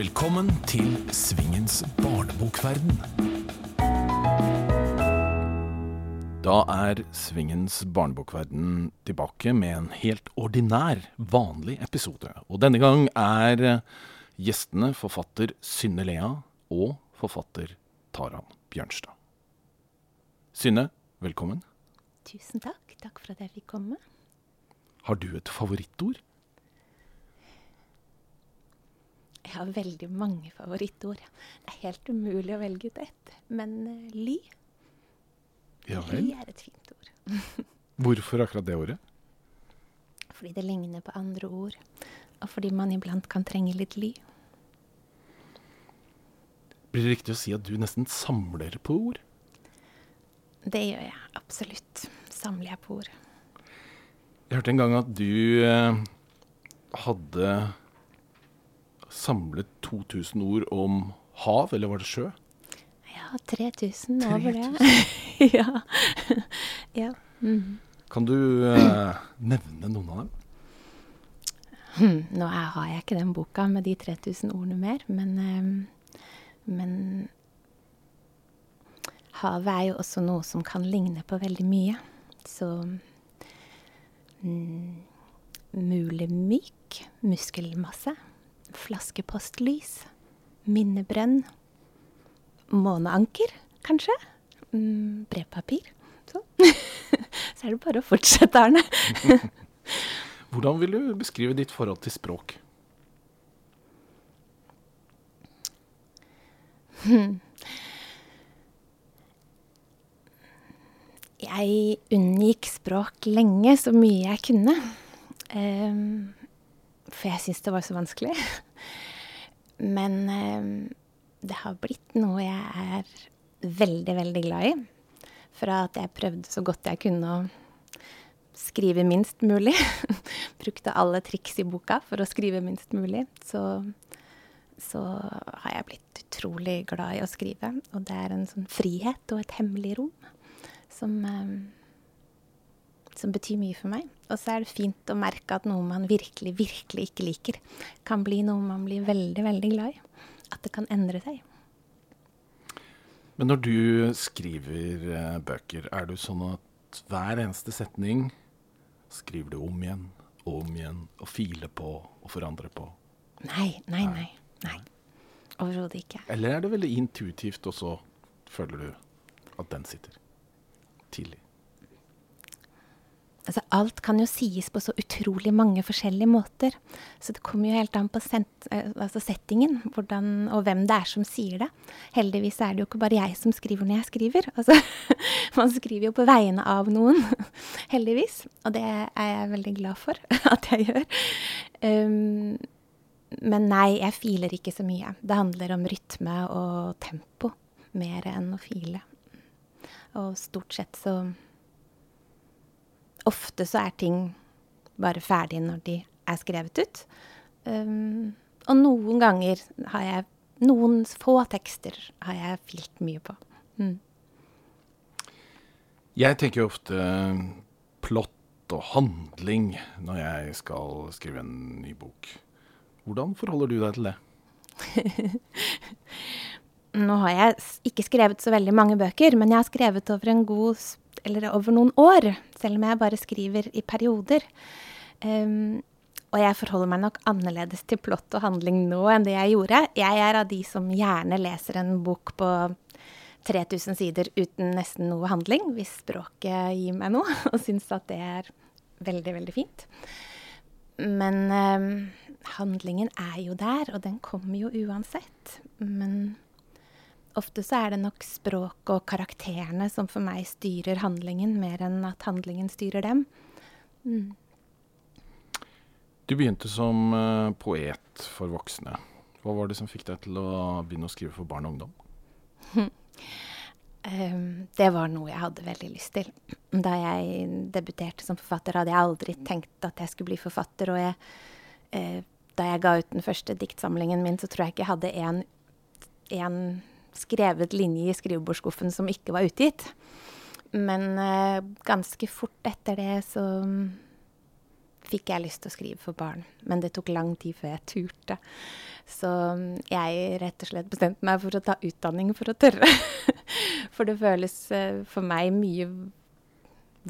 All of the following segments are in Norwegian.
Velkommen til Svingens barnebokverden. Da er Svingens barnebokverden tilbake med en helt ordinær, vanlig episode. Og denne gang er gjestene forfatter Synne Lea og forfatter Taran Bjørnstad. Synne, velkommen. Tusen takk. Takk for at jeg fikk komme. Har du et favorittord? Jeg har veldig mange favorittord. Det er helt umulig å velge ut ett. Men uh, ly Ja Ly er et fint ord. Hvorfor akkurat det ordet? Fordi det ligner på andre ord. Og fordi man iblant kan trenge litt ly. Blir det riktig å si at du nesten samler på ord? Det gjør jeg absolutt. Samler jeg på ord. Jeg hørte en gang at du eh, hadde samlet 2000 ord om hav, eller var det sjø? Ja, 3000 over det. ja. ja. Mhm. Kan du eh, nevne noen av dem? Hm, Nå har jeg ikke den boka med de 3000 ordene mer, men, eh, men havet er jo også noe som kan ligne på veldig mye. Så mm, mulemyk, muskelmasse, flaskepostlys, minnebrønn, måneanker, kanskje, mm, brevpapir. Så. Så er det bare å fortsette, Arne. Hvordan vil du beskrive ditt forhold til språk? Jeg unngikk språk lenge, så mye jeg kunne. Ehm, for jeg syns det var så vanskelig. Men ehm, det har blitt noe jeg er veldig, veldig glad i. Fra at jeg prøvde så godt jeg kunne å skrive minst mulig. Brukte alle triks i boka for å skrive minst mulig. Så, så har jeg blitt utrolig glad i å skrive. Og det er en sånn frihet og et hemmelig rom som, eh, som betyr mye for meg. Og så er det fint å merke at noe man virkelig, virkelig ikke liker, kan bli noe man blir veldig, veldig glad i. At det kan endre seg. Men når du skriver eh, bøker, er det sånn at hver eneste setning skriver du om igjen og om igjen og filer på og forandrer på? Nei, nei, nei. nei. Overhodet ikke. Eller er det veldig intuitivt, og så føler du at den sitter tidlig? Altså, alt kan jo sies på så utrolig mange forskjellige måter. Så det kommer jo helt an på sent, eh, altså settingen hvordan, og hvem det er som sier det. Heldigvis er det jo ikke bare jeg som skriver når jeg skriver. Altså, man skriver jo på vegne av noen, heldigvis. Og det er jeg veldig glad for at jeg gjør. Um, men nei, jeg filer ikke så mye. Det handler om rytme og tempo mer enn å file. Og stort sett så Ofte så er ting bare ferdige når de er skrevet ut. Um, og noen ganger har jeg Noen få tekster har jeg filt mye på. Mm. Jeg tenker ofte plott og handling når jeg skal skrive en ny bok. Hvordan forholder du deg til det? Nå har jeg ikke skrevet så veldig mange bøker, men jeg har skrevet over en god eller over noen år, selv om jeg bare skriver i perioder. Um, og jeg forholder meg nok annerledes til plott og handling nå enn det jeg gjorde. Jeg er av de som gjerne leser en bok på 3000 sider uten nesten noe handling, hvis språket gir meg noe, og syns at det er veldig, veldig fint. Men um, handlingen er jo der, og den kommer jo uansett. Men ofte så er det nok språk og karakterene som for meg styrer handlingen, mer enn at handlingen styrer dem. Mm. Du begynte som eh, poet for voksne. Hva var det som fikk deg til å begynne å skrive for barn og ungdom? Um, det var noe jeg hadde veldig lyst til. Da jeg debuterte som forfatter, hadde jeg aldri tenkt at jeg skulle bli forfatter. Og jeg, eh, da jeg ga ut den første diktsamlingen min, så tror jeg ikke jeg hadde en, en skrevet linje i skrivebordsskuffen som ikke var utgitt. Men uh, ganske fort etter det så fikk jeg lyst til å skrive for barn. Men det tok lang tid før jeg turte. Så mm, jeg rett og slett bestemte meg for å ta utdanning for å tørre. for det føles uh, for meg mye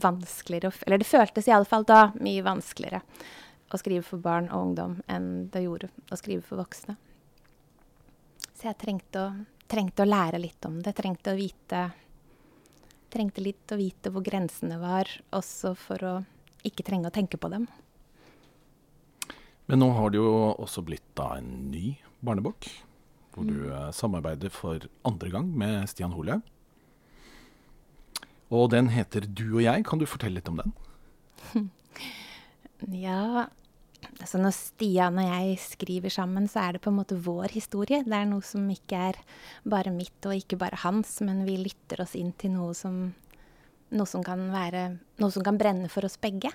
vanskeligere Eller det føltes iallfall da mye vanskeligere å skrive for barn og ungdom enn det gjorde å skrive for voksne. Så jeg trengte å, trengte å lære litt om det. Trengte å vite Trengte litt å vite hvor grensene var, også for å ikke trenge å tenke på dem. Men nå har det jo også blitt da en ny barnebok, hvor mm. du eh, samarbeider for andre gang med Stian Holaug. Og den heter 'Du og jeg'. Kan du fortelle litt om den? ja, Altså når Stian og jeg skriver sammen, så er det på en måte vår historie. Det er noe som ikke er bare mitt og ikke bare hans, men vi lytter oss inn til noe som, noe som kan være Noe som kan brenne for oss begge.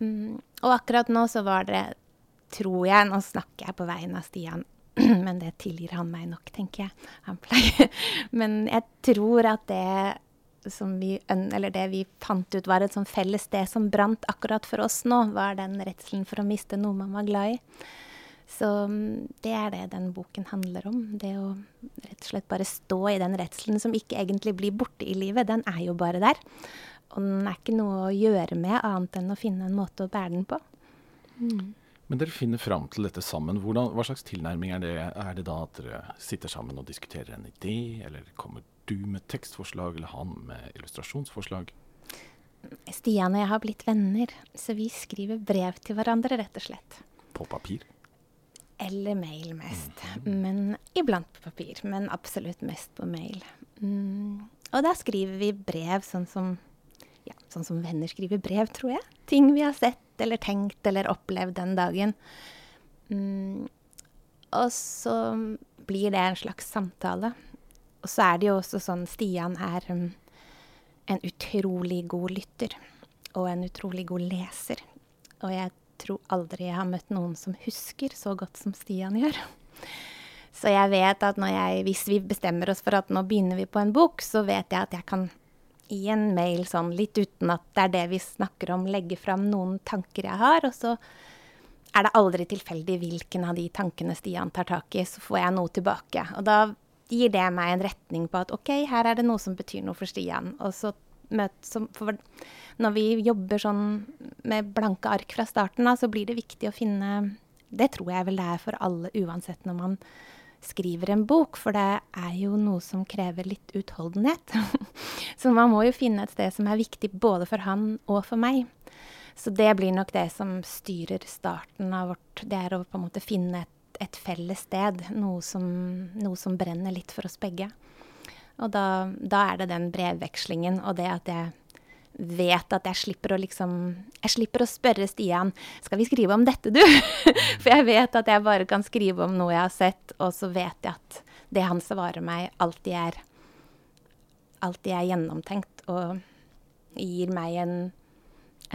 Mm, og akkurat nå så var det, tror jeg Nå snakker jeg på vegne av Stian, men det tilgir han meg nok, tenker jeg. Han pleier Men jeg tror at det som vi, eller det vi fant ut var et sånn felles sted som brant akkurat for oss nå, var den redselen for å miste noe man var glad i. Så mm, det er det den boken handler om. Det å rett og slett bare stå i den redselen som ikke egentlig blir borte i livet. Den er jo bare der. Og den er ikke noe å gjøre med annet enn å finne en måte å bære den på. Mm. Men dere finner fram til dette sammen. Hvordan, hva slags tilnærming er det? Er det da at dere sitter sammen og diskuterer en idé, eller kommer du med tekstforslag, eller han med illustrasjonsforslag? Stian og jeg har blitt venner, så vi skriver brev til hverandre, rett og slett. På papir? Eller mail mest. Mm. Men iblant på papir. Men absolutt mest på mail. Mm. Og da skriver vi brev sånn som, ja, sånn som venner skriver brev, tror jeg. Ting vi har sett eller tenkt eller opplevd den dagen. Mm. Og så blir det en slags samtale og så er det jo også sånn Stian er um, en utrolig god lytter. Og en utrolig god leser. Og jeg tror aldri jeg har møtt noen som husker så godt som Stian gjør. Så jeg vet at jeg, hvis vi bestemmer oss for at nå begynner vi på en bok, så vet jeg at jeg kan i en mail sånn litt uten at det er det vi snakker om, legge fram noen tanker jeg har. Og så er det aldri tilfeldig hvilken av de tankene Stian tar tak i. Så får jeg noe tilbake. Og da gir det meg en retning på at OK, her er det noe som betyr noe for Stian. Og så som, når vi jobber sånn med blanke ark fra starten av, så blir det viktig å finne Det tror jeg vel det er for alle, uansett når man skriver en bok, for det er jo noe som krever litt utholdenhet. så man må jo finne et sted som er viktig både for han og for meg. Så det blir nok det som styrer starten av vårt Det er å på en måte finne et et felles sted. Noe som, noe som, brenner litt for oss begge. Og da, da, er det den brevvekslingen og det at jeg vet at jeg slipper å liksom Jeg slipper å spørre Stian skal vi skrive om dette, du? For jeg vet at jeg bare kan skrive om noe jeg har sett, og så vet jeg at det han svarer meg, alltid er, alltid er gjennomtenkt og gir meg en,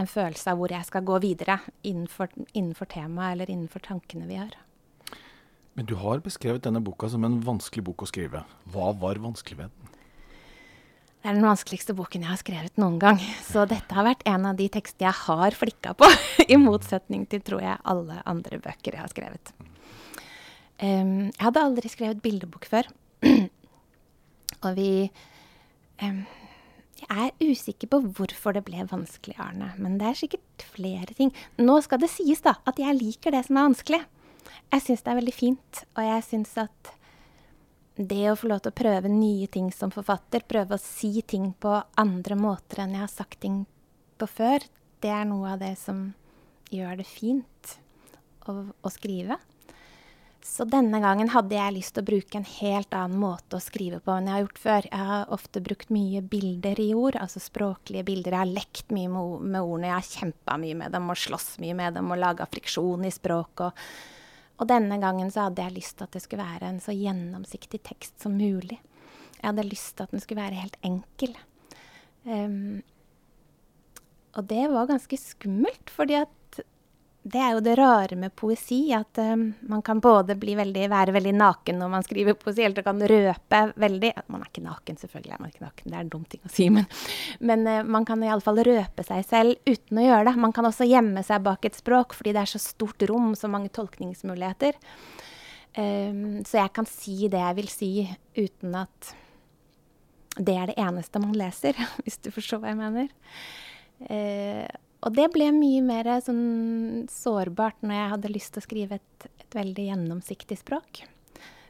en følelse av hvor jeg skal gå videre innenfor, innenfor temaet eller innenfor tankene vi har. Men du har beskrevet denne boka som en vanskelig bok å skrive. Hva var vanskelig ved den? Det er den vanskeligste boken jeg har skrevet noen gang. Så dette har vært en av de tekstene jeg har flikka på, i motsetning til, tror jeg, alle andre bøker jeg har skrevet. Um, jeg hadde aldri skrevet bildebok før. Og vi um, Jeg er usikker på hvorfor det ble vanskelig, Arne. Men det er sikkert flere ting. Nå skal det sies, da, at jeg liker det som er vanskelig. Jeg syns det er veldig fint, og jeg syns at det å få lov til å prøve nye ting som forfatter, prøve å si ting på andre måter enn jeg har sagt ting på før, det er noe av det som gjør det fint å, å skrive. Så denne gangen hadde jeg lyst til å bruke en helt annen måte å skrive på enn jeg har gjort før. Jeg har ofte brukt mye bilder i ord, altså språklige bilder. Jeg har lekt mye med, ordene, jeg har kjempa mye med dem og slåss mye med dem og laga friksjon i språket. Og og denne gangen så hadde jeg lyst til at det skulle være en så gjennomsiktig tekst som mulig. Jeg hadde lyst til at den skulle være helt enkel. Um, og det var ganske skummelt, fordi at det er jo det rare med poesi, at um, man kan både veldig, være veldig naken når man skriver poesi, eller kan røpe veldig Man er ikke naken, selvfølgelig er man ikke naken, det er en dum ting å si, men, men uh, man kan iallfall røpe seg selv uten å gjøre det. Man kan også gjemme seg bak et språk, fordi det er så stort rom, så mange tolkningsmuligheter. Um, så jeg kan si det jeg vil si, uten at det er det eneste man leser, hvis du forstår hva jeg mener. Uh, og det ble mye mer sånn sårbart når jeg hadde lyst til å skrive et, et, veldig gjennomsiktig språk.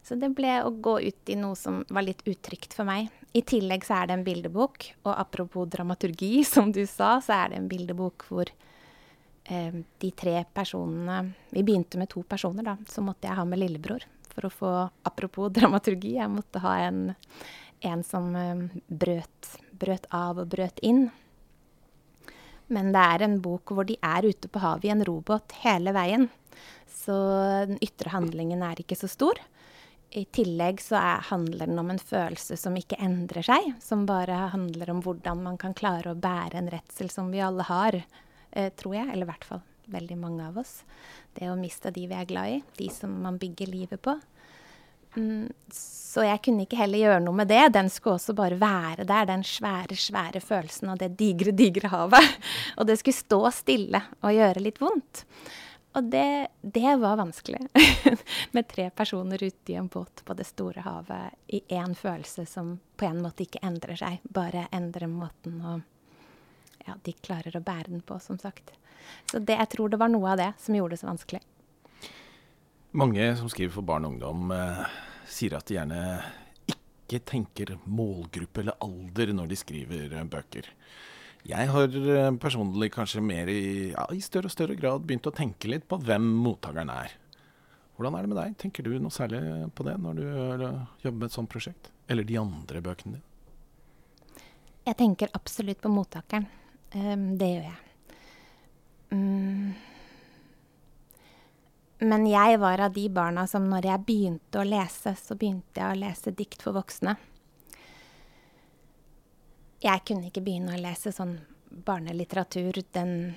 Så det ble å gå ut i noe som var litt utrygt for meg. I tillegg så er det en bildebok, og apropos dramaturgi, som du sa, så er det en bildebok hvor eh, de tre personene Vi begynte med to personer, da. Så måtte jeg ha med lillebror for å få Apropos dramaturgi, jeg måtte ha en, en som eh, brøt, brøt av og brøt inn. Men det er en bok hvor de er ute på havet i en robåt hele veien. Så den ytre handlingen er ikke så stor. I tillegg så er, handler den om en følelse som ikke endrer seg. Som bare handler om hvordan man kan klare å bære en redsel som vi alle har, eh, tror jeg. Eller i hvert fall veldig mange av oss. Det å miste de vi er glad i. De som man bygger livet på. Mm, så jeg kunne ikke heller gjøre noe med det. Den skulle også bare være der, den svære, svære følelsen av det digre, digre havet. Og det skulle stå stille og gjøre litt vondt. Og det, det var vanskelig. med tre personer ute i en båt på det store havet i én følelse som på en måte ikke endrer seg, bare endrer måten å Ja, de klarer å bære den på, som sagt. Så det, jeg tror det var noe av det som gjorde det så vanskelig. Mange som skriver for barn og ungdom, eh, sier at de gjerne ikke tenker målgruppe eller alder når de skriver eh, bøker. Jeg har eh, personlig kanskje mer i, ja, i større og større grad begynt å tenke litt på hvem mottakeren er. Hvordan er det med deg? Tenker du noe særlig på det når du jobber med et sånt prosjekt? Eller de andre bøkene dine? Jeg tenker absolutt på mottakeren. Um, det gjør jeg. Um, men jeg var av de barna som når jeg begynte å lese, så begynte jeg å lese dikt for voksne. Jeg kunne ikke begynne å lese sånn barnelitteratur. Den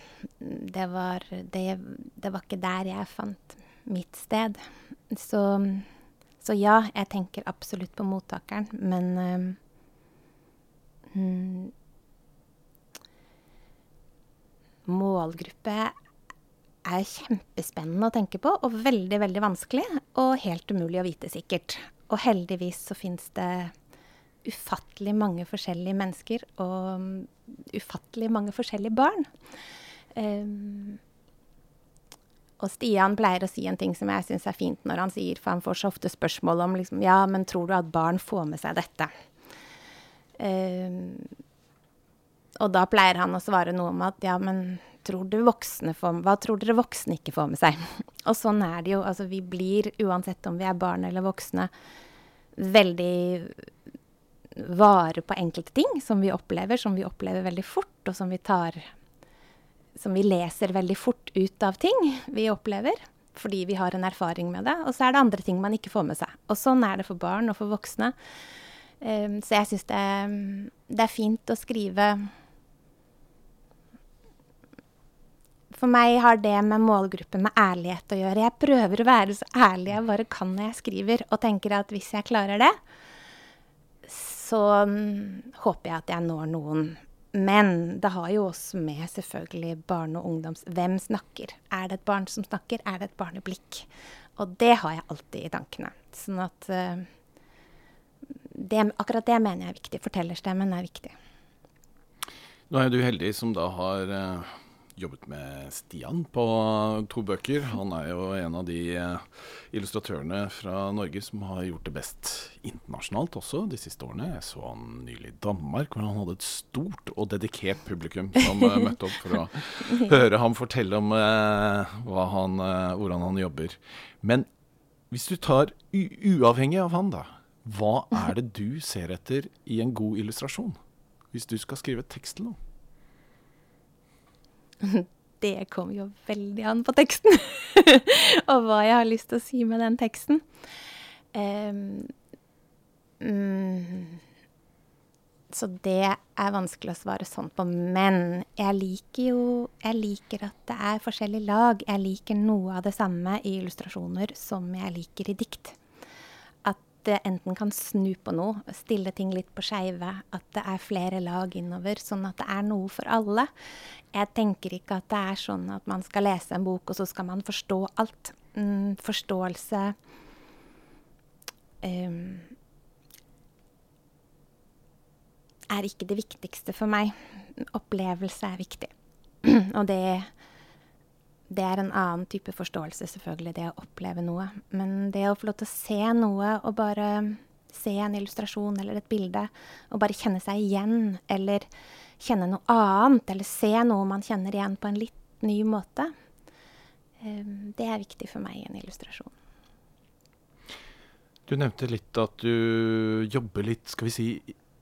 det var, det, det var ikke der jeg fant mitt sted. Så, så ja, jeg tenker absolutt på mottakeren, men um, Målgruppe er kjempespennende å tenke på, og veldig, veldig vanskelig. Og helt umulig å vite sikkert. Og heldigvis så fins det ufattelig mange forskjellige mennesker og ufattelig mange forskjellige barn. Um, og Stian pleier å si en ting som jeg syns er fint når han sier, for han får så ofte spørsmål om liksom, ja, men tror du at barn får med seg dette? Um, og da pleier han å svare noe om at ja, men tror får, hva tror dere voksne ikke får med seg? Og sånn er det jo. Altså, vi blir, uansett om vi er barn eller voksne, veldig vare på enkelte ting som vi opplever, som vi opplever veldig fort, og som vi tar Som vi leser veldig fort ut av ting vi opplever, fordi vi har en erfaring med det. Og så er det andre ting man ikke får med seg. Og sånn er det for barn og for voksne. Um, så jeg syns det, det er fint å skrive For meg har det med målgruppe med ærlighet å gjøre. Jeg prøver å være så ærlig jeg bare kan når jeg skriver, og tenker at hvis jeg klarer det, så um, håper jeg at jeg når noen. Men det har jo også med selvfølgelig barne- og ungdoms Hvem snakker? Er det et barn som snakker? Er det et barneblikk? Og det har jeg alltid i tankene. Sånn at uh, det, Akkurat det mener jeg er viktig. Fortellerstemmen er viktig. Nå er du heldig som da har uh jobbet med Stian på to bøker. Han er jo en av de eh, illustratørene fra Norge som har gjort det best internasjonalt også de siste årene. Jeg så han nylig i Danmark, hvor han hadde et stort og dedikert publikum som uh, møtte opp for å høre ham fortelle om uh, han, hvordan han jobber. Men hvis du tar uavhengig av han, da. Hva er det du ser etter i en god illustrasjon? Hvis du skal skrive tekst til noe? Det kommer jo veldig an på teksten, og hva jeg har lyst til å si med den teksten. Um, mm, Så det er vanskelig å svare sånn på. Men jeg liker jo Jeg liker at det er forskjellige lag. Jeg liker noe av det samme i illustrasjoner som jeg liker i dikt. Det enten kan snu på noe, stille ting litt på skeive. At det er flere lag innover, sånn at det er noe for alle. Jeg tenker ikke at det er sånn at man skal lese en bok, og så skal man forstå alt. Mm, forståelse um, er ikke det viktigste for meg. Opplevelse er viktig. og det, det er en annen type forståelse, selvfølgelig, det å oppleve noe. Men det å få lov til å se noe og bare se en illustrasjon eller et bilde og bare kjenne seg igjen, eller kjenne noe annet, eller se noe man kjenner igjen på en litt ny måte, um, det er viktig for meg i en illustrasjon. Du nevnte litt at du jobber litt, skal vi si,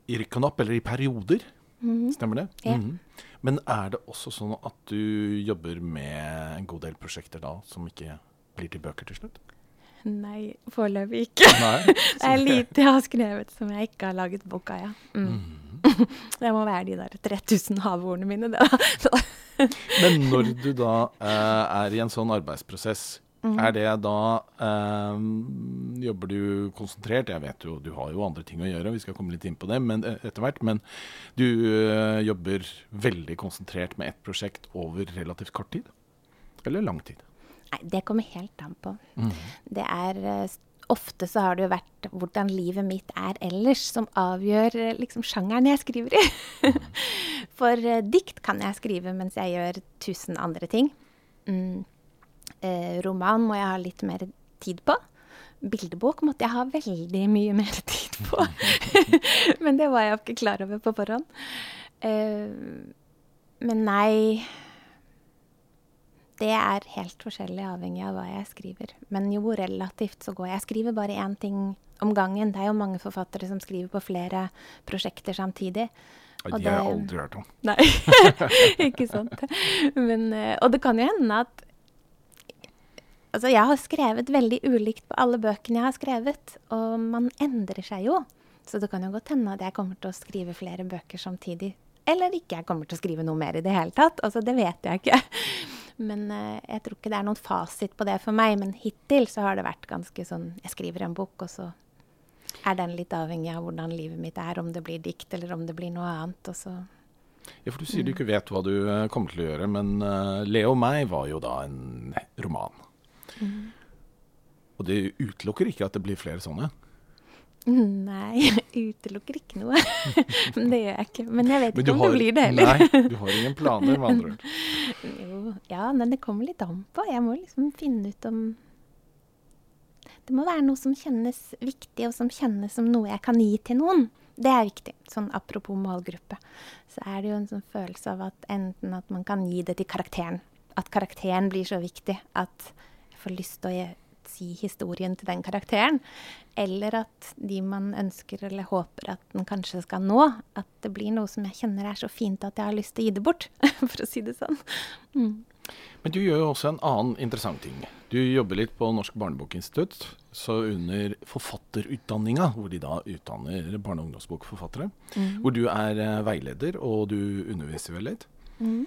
i rykk og napp, eller i perioder. Mm -hmm. Stemmer det? Ja. Mm -hmm. Men er det også sånn at du jobber med en god del prosjekter da som ikke blir til bøker til slutt? Nei, foreløpig ikke. Nei, det er lite jeg har skrevet som jeg ikke har laget bok av, ja. Mm. Mm. det må være de der 3000 havordene mine, det. Men når du da eh, er i en sånn arbeidsprosess, Mm. Er det da øh, Jobber du konsentrert? Jeg vet jo, du har jo andre ting å gjøre, vi skal komme litt inn på det men, eh, etter hvert. Men du øh, jobber veldig konsentrert med ett prosjekt over relativt kort tid? Eller lang tid? Nei, det kommer helt an på. Mm. Det er uh, Ofte så har det jo vært hvordan livet mitt er ellers, som avgjør liksom sjangeren jeg skriver i. Mm. For dikt kan jeg skrive mens jeg gjør tusen andre ting. Mm eh, roman må jeg ha litt mer tid på. Bildebok måtte jeg ha veldig mye mer tid på. men det var jeg ikke klar over på forhånd. Eh, men nei Det er helt forskjellig avhengig av hva jeg skriver. Men jo, relativt så går jeg. Jeg skriver bare én ting om gangen. Det er jo mange forfattere som skriver på flere prosjekter samtidig. Og det har jeg aldri hørt om. Nei, ikke sant. Men, eh, og det kan jo hende at Altså, jeg har skrevet veldig ulikt på alle bøkene jeg har skrevet, og man endrer seg jo. Så det kan jo godt hende at jeg kommer til å skrive flere bøker samtidig. Eller ikke jeg kommer til å skrive noe mer i det hele tatt. Altså, det vet jeg ikke. Men uh, jeg tror ikke det er noen fasit på det for meg. Men hittil så har det vært ganske sånn Jeg skriver en bok, og så er den litt avhengig av hvordan livet mitt er. Om det blir dikt, eller om det blir noe annet. Og så ja, for Du sier du ikke vet hva du uh, kommer til å gjøre, men uh, Leo og meg var jo da en roman. Mm. Og det utelukker ikke at det blir flere sånne? Nei, jeg utelukker ikke noe. det gjør jeg ikke. Men jeg vet ikke om har, det blir det heller. nei, du har ingen planer, med andre ord? Jo, ja, men det kommer litt an på. Jeg må liksom finne ut om Det må være noe som kjennes viktig, og som kjennes som noe jeg kan gi til noen. Det er viktig. Sånn apropos målgruppe. Så er det jo en sånn følelse av at enten at man kan gi det til karakteren. At karakteren blir så viktig at får lyst til å si historien til den karakteren. Eller at de man ønsker eller håper at den kanskje skal nå, at det blir noe som jeg kjenner er så fint at jeg har lyst til å gi det bort, for å si det sånn. Mm. Men du gjør jo også en annen interessant ting. Du jobber litt på Norsk barnebokinstitutt, så under forfatterutdanninga, hvor de da utdanner barne- og ungdomsbokforfattere, mm. hvor du er eh, veileder og du underviser vel litt. Mm.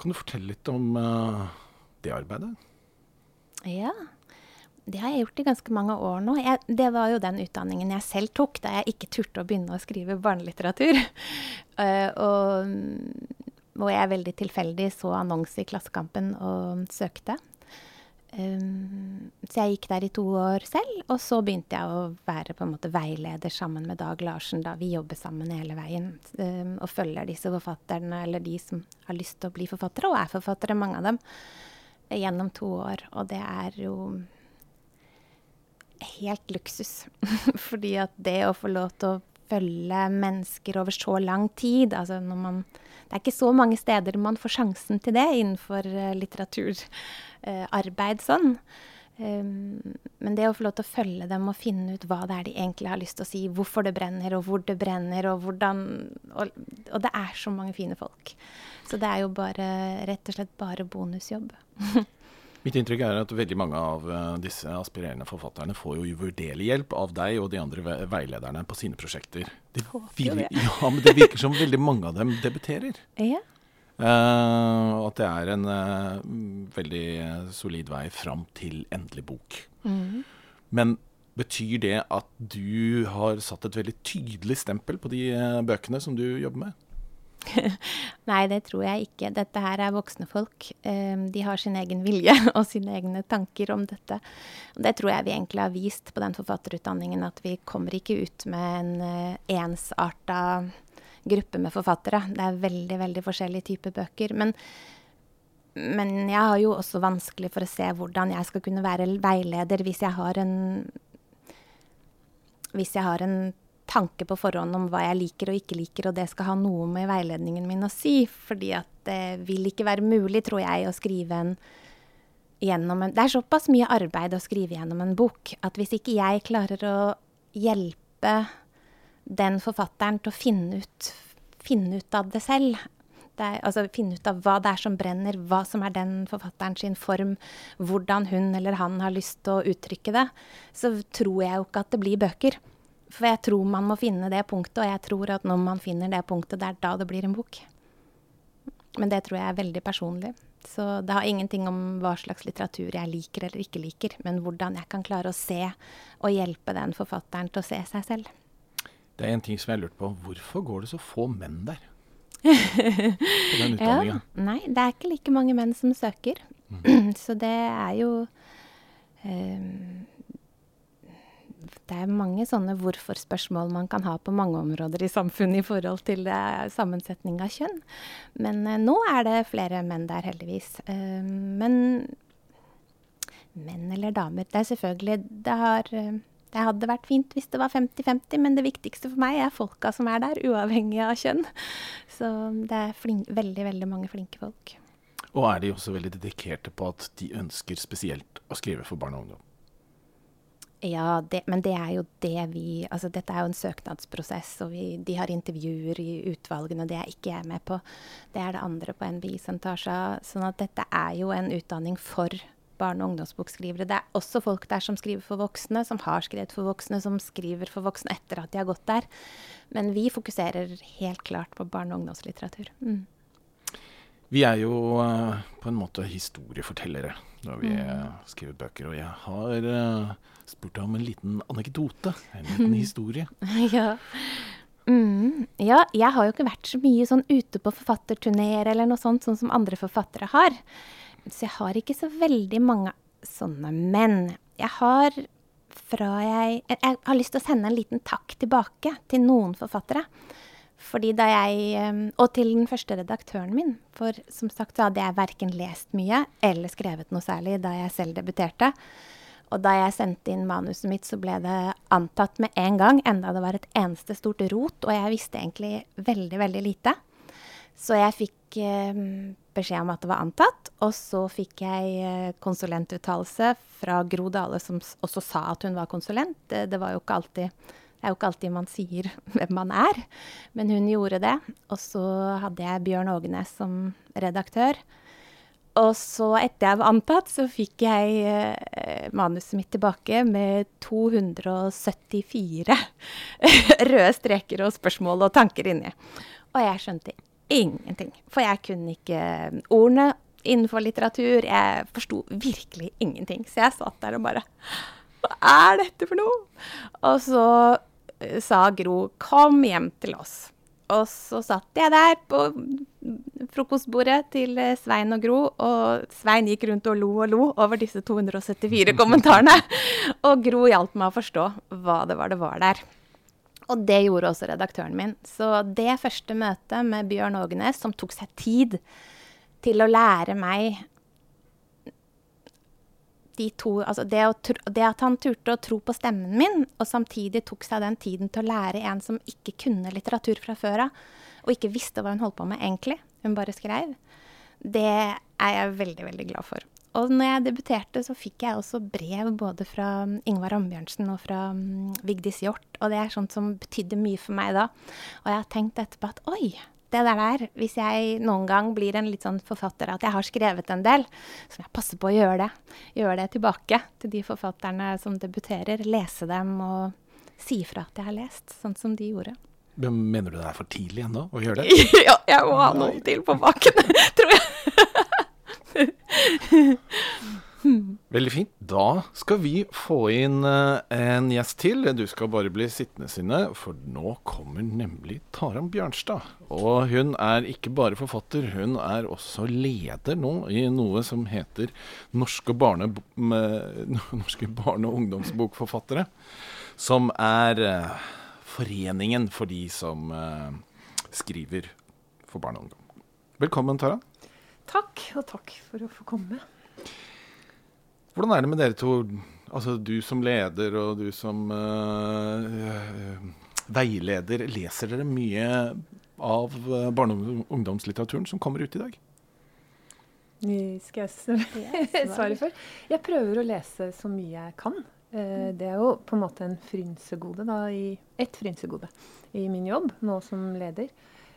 Kan du fortelle litt om uh, det arbeidet? Ja. Det har jeg gjort i ganske mange år nå. Jeg, det var jo den utdanningen jeg selv tok da jeg ikke turte å begynne å skrive barnelitteratur. uh, og og jeg veldig tilfeldig så annonse i Klassekampen og søkte. Um, så jeg gikk der i to år selv, og så begynte jeg å være på en måte veileder sammen med Dag Larsen. da Vi jobber sammen hele veien um, og følger disse forfatterne, eller de som har lyst til å bli forfattere, og er forfattere, mange av dem gjennom to år. Og det er jo helt luksus. Fordi at det å få lov til å følge mennesker over så lang tid altså når man, Det er ikke så mange steder man får sjansen til det innenfor uh, litteraturarbeid eh, sånn. Um, men det å få lov til å følge dem og finne ut hva det er de egentlig har lyst til å si, hvorfor det brenner, og hvor det brenner, og hvordan Og, og det er så mange fine folk. Så det er jo bare, rett og slett bare bonusjobb. Mitt inntrykk er at veldig mange av uh, disse aspirerende forfatterne får jo uvurderlig hjelp av deg og de andre veilederne på sine prosjekter. Det, vir ja, men det virker som veldig mange av dem debuterer. Ja. Uh, at det er en uh, veldig solid vei fram til endelig bok. Mm. Men betyr det at du har satt et veldig tydelig stempel på de bøkene som du jobber med? Nei, det tror jeg ikke. Dette her er voksne folk. De har sin egen vilje og sine egne tanker om dette. Og det tror jeg vi egentlig har vist på den forfatterutdanningen, at vi kommer ikke ut med en ensarta gruppe med forfattere. Det er veldig, veldig forskjellige typer bøker. Men, men jeg har jo også vanskelig for å se hvordan jeg skal kunne være veileder hvis jeg har en hvis jeg har en tanke på forhånd om hva jeg liker og ikke liker, og det skal ha noe med veiledningen min å si. Fordi at det vil ikke være mulig, tror jeg, å skrive en gjennom en Det er såpass mye arbeid å skrive gjennom en bok at hvis ikke jeg klarer å hjelpe den forfatteren til å finne ut, finne ut av det selv, det er, altså finne ut av hva det er som brenner, hva som er den forfatteren sin form, hvordan hun eller han har lyst til å uttrykke det, så tror jeg jo ikke at det blir bøker. For jeg tror man må finne det punktet, og jeg tror at når man finner det punktet, det er da det blir en bok. Men det tror jeg er veldig personlig. Så det har ingenting om hva slags litteratur jeg liker eller ikke liker, men hvordan jeg kan klare å se og hjelpe den forfatteren til å se seg selv. Det er en ting som jeg har lurt på. Hvorfor går det så få menn der? på den utdanninga? Ja, nei, det er ikke like mange menn som søker. Mm. Så det er jo um, det er mange sånne hvorfor-spørsmål man kan ha på mange områder i samfunnet i forhold til uh, sammensetning av kjønn. Men uh, nå er det flere menn der, heldigvis. Uh, men menn eller damer Det er selvfølgelig Det har det hadde vært fint hvis det var 50-50, men det viktigste for meg er folka som er der, uavhengig av kjønn. Så det er veldig, veldig mange flinke folk. Og er de også veldig dedikerte på at de ønsker spesielt å skrive for barn og ungdom? Ja, det, men det er jo det vi Altså dette er jo en søknadsprosess, og vi, de har intervjuer i utvalgene. Det er ikke jeg med på. Det er det andre på NBI som tar seg av. Sånn at dette er jo en utdanning for barne- og ungdomsbokskrivere. Det er også folk der som skriver for voksne, som har skrevet for voksne, som skriver for voksne etter at de har gått der. Men vi fokuserer helt klart på barne- og ungdomslitteratur. Mm. Vi er jo uh, på en måte historiefortellere når vi mm. skriver bøker, og jeg har uh, spurt deg om en liten anekdote. En liten historie. ja. Mm, ja, jeg har jo ikke vært så mye sånn ute på forfatterturneer eller noe sånt, sånn som andre forfattere har. Så jeg har ikke så veldig mange sånne. Men jeg har fra jeg Jeg har lyst til å sende en liten takk tilbake til noen forfattere. Fordi da jeg eh, Og til den første redaktøren min. For som sagt så hadde jeg verken lest mye eller skrevet noe særlig da jeg selv debuterte. Og da jeg sendte inn manuset mitt, så ble det antatt med en gang, enda det var et eneste stort rot, og jeg visste egentlig veldig, veldig lite. Så jeg fikk eh, beskjed om at det var antatt, og så fikk jeg eh, konsulentuttalelse fra Gro Dale, som også sa at hun var konsulent. Det, det, var jo ikke alltid det er jo ikke alltid man sier hvem man er, men hun gjorde det. Og så hadde jeg Bjørn Ågenes som redaktør. Og så, etter jeg var antatt, så fikk jeg eh, manuset mitt tilbake med 274 røde streker og spørsmål og tanker inni. Og jeg skjønte ingenting. For jeg kunne ikke ordene innenfor litteratur. Jeg forsto virkelig ingenting. Så jeg satt der og bare Hva er dette for noe? Og så eh, sa Gro 'kom hjem til oss'. Og så satt jeg der på frokostbordet til eh, Svein og Gro, og Svein gikk rundt og lo og lo over disse 274 kommentarene. Og Gro hjalp meg å forstå hva det var det var der. Og det gjorde også redaktøren min. Så det første møtet med Bjørn Ågenes, som tok seg tid til å lære meg de to Altså det, tro, det, at han turte å tro på stemmen min, og samtidig tok seg den tiden til å lære en som ikke kunne litteratur fra før av, og ikke visste hva hun holdt på med egentlig, hun bare skrev, det er jeg veldig, veldig glad for. Og når jeg debuterte, så fikk jeg også brev både fra Ingvar Ambjørnsen og fra um, Vigdis Hjorth, og det er sånt som betydde mye for meg da. Og jeg har tenkt etterpå at oi, det der der, hvis jeg noen gang blir en litt sånn forfatter at jeg har skrevet en del, så må jeg passe på å gjøre det. Gjøre det tilbake til de forfatterne som debuterer. Lese dem og si fra at jeg har lest, sånn som de gjorde. Men mener du det er for tidlig ennå å gjøre det? ja, jeg må ha noen til på baken, tror jeg. Veldig fint. Da skal vi få inn uh, en gjest til. Du skal bare bli sittende, Synne, for nå kommer nemlig Taran Bjørnstad. Og hun er ikke bare forfatter, hun er også leder nå i noe som heter Norske barne, Norske barne- og ungdomsbokforfattere. Som er uh, foreningen for de som uh, skriver for barn og ungdom. Velkommen, Tara. Takk, og takk for å få komme. Hvordan er det med dere to, altså du som leder og du som uh, veileder, leser dere mye av barne- og ungdomslitteraturen som kommer ut i dag? Skal jeg svare for? Jeg prøver å lese så mye jeg kan. Uh, det er jo på en måte en frynsegode, da, i, et frynsegode i min jobb nå som leder.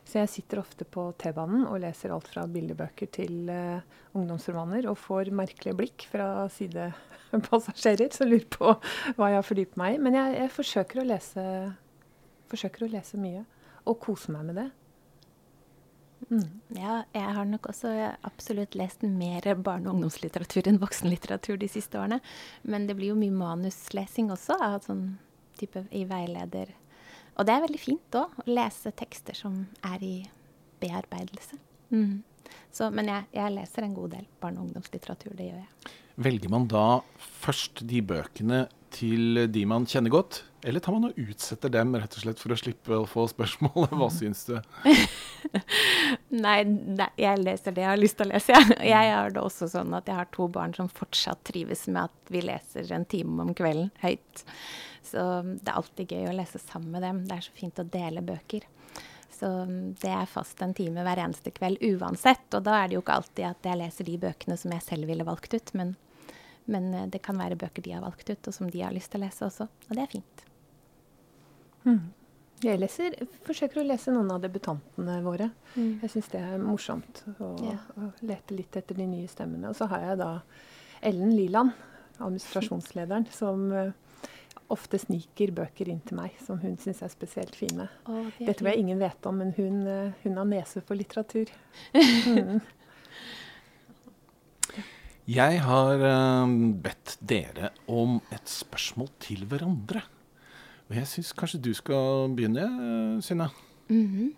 Så jeg sitter ofte på T-banen og leser alt fra bildebøker til uh, ungdomsromaner, og får merkelige blikk fra sidepassasjerer som lurer på hva jeg har fordypet meg i. Men jeg, jeg forsøker, å lese, forsøker, å lese, mye, og kose meg med det. Mm. Ja, jeg har nok også absolutt lest mer barne- og ungdomslitteratur enn voksenlitteratur de siste årene. Men det blir jo mye manuslesing også, av sånn type i veileder og det er veldig fint òg, å lese tekster som er i bearbeidelse. Mm. Så, men jeg, jeg, leser en god del barne- og ungdomslitteratur, det gjør jeg. Velger man da først de bøkene til de man kjenner godt, eller tar man og utsetter dem rett og slett for å slippe å få spørsmålet 'hva syns du'? nei, nei, jeg leser det jeg har lyst til å lese. Jeg, jeg har det også sånn at jeg har to barn som fortsatt trives med at vi leser en time om kvelden høyt. Så det er alltid gøy å lese sammen med dem. Det er så fint å dele bøker. Så det er fast en time hver eneste kveld uansett. Og da er det jo ikke alltid at jeg leser de bøkene som jeg selv ville valgt ut, men, men eh, det kan være bøker de har valgt ut, og som de har lyst til å lese også. Og det er fint. Mm. Jeg leser, forsøker å lese noen av debutantene våre. Mm. Jeg syns det er morsomt å, ja. å, lete litt etter de nye stemmene. Og så har jeg da Ellen Liland, administrasjonslederen, som uh, ofte sniker bøker inn til meg som hun syns er spesielt fine. Oh, det, det, tror jeg ingen vet om, men hun, eh, hun har nese for litteratur. Mm. Jeg har um, bedt dere om et spørsmål til hverandre. Og jeg syns kanskje du skal begynne, Synne. Mm -hmm.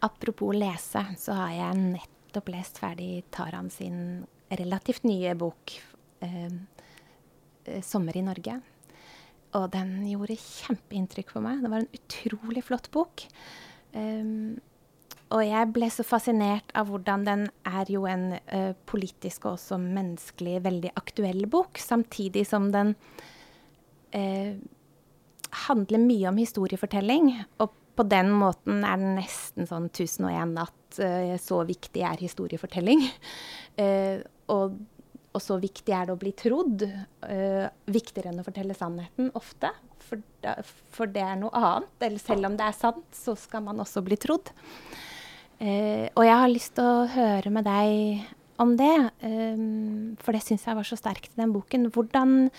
Apropos lese, så har jeg nettopp lest ferdig Taran sin relativt nye bok eh, 'Sommer i Norge'. Og den gjorde kjempeinntrykk på meg. Det var en utrolig flott bok. Um, og jeg ble så fascinert av hvordan den er jo en uh, politisk og også menneskelig veldig aktuell bok, samtidig som den uh, handler mye om historiefortelling. Og på den måten er den nesten sånn 1001 natt. Uh, så viktig er historiefortelling. og og så viktig er det å bli trodd. Viktigere enn å fortelle sannheten ofte. For, for, det er noe annet. Eller selv om det er sant, så skal man også bli trodd. Uh, og jeg har lyst til å høre med deg om det, um, for det syns jeg var så sterkt i den boken. Hvordan,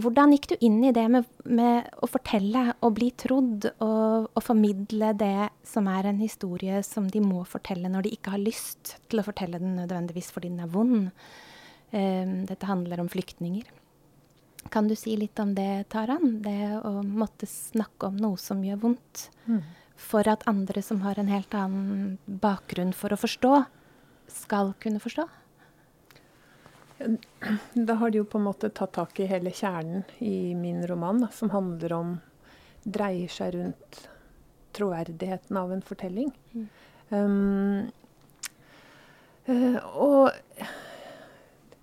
hvordan gikk du inn i det med, med, å fortelle og bli trodd, og, og, formidle det som er en historie som de må fortelle når de ikke har lyst til å fortelle den nødvendigvis fordi den er vond? Ehm, dette handler om flyktninger. Kan du si litt om det, Taran? Det å måtte snakke om noe som gjør vondt. Mm. For at andre som har en helt annen bakgrunn for å forstå, skal kunne forstå. Da har de jo på en måte tatt tak i hele kjernen i min roman, da, som handler om Dreier seg rundt troverdigheten av en fortelling. Mm. Um, uh, og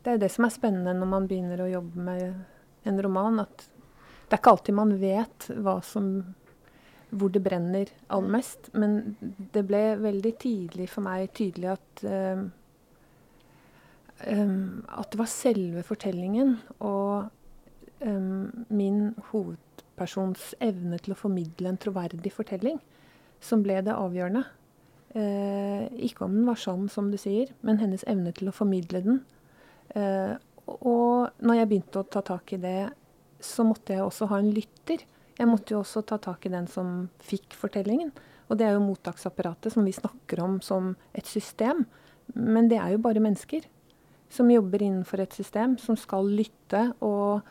det er jo det som er spennende når man begynner å jobbe med en roman. At det er ikke alltid man vet hva som, hvor det brenner aller mest. Men det ble veldig tidlig for meg tydelig at um, um, At det var selve fortellingen og um, min hovedpersons evne til å formidle en troverdig fortelling som ble det avgjørende. Uh, ikke om den var sann, som du sier, men hennes evne til å formidle den. Uh, og når jeg begynte å ta tak i det, så måtte jeg også ha en lytter. Jeg måtte jo også ta tak i den som fikk fortellingen. Og det er jo mottaksapparatet, som vi snakker om som et system. Men det er jo bare mennesker som jobber innenfor et system, som skal lytte og,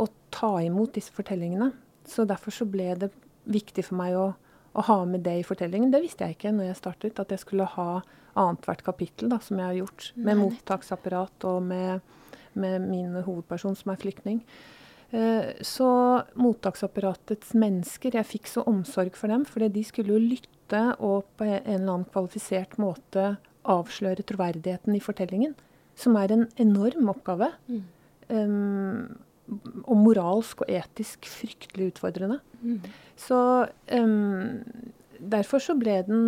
og ta imot disse fortellingene. Så derfor så ble det viktig for meg å, å, ha med det i fortellingen. Det visste jeg ikke når jeg startet, at jeg skulle ha annethvert kapittel, da, som jeg har gjort. Med mottaksapparat og med, med min hovedperson, som er flyktning. Eh, så mottaksapparatets mennesker Jeg fikk så omsorg for dem, fordi de skulle jo lytte og på en eller annen kvalifisert måte avsløre troverdigheten i fortellingen. Som er en enorm oppgave. Mm. Um, og moralsk og etisk fryktelig utfordrende. Mm. Så um, derfor så ble den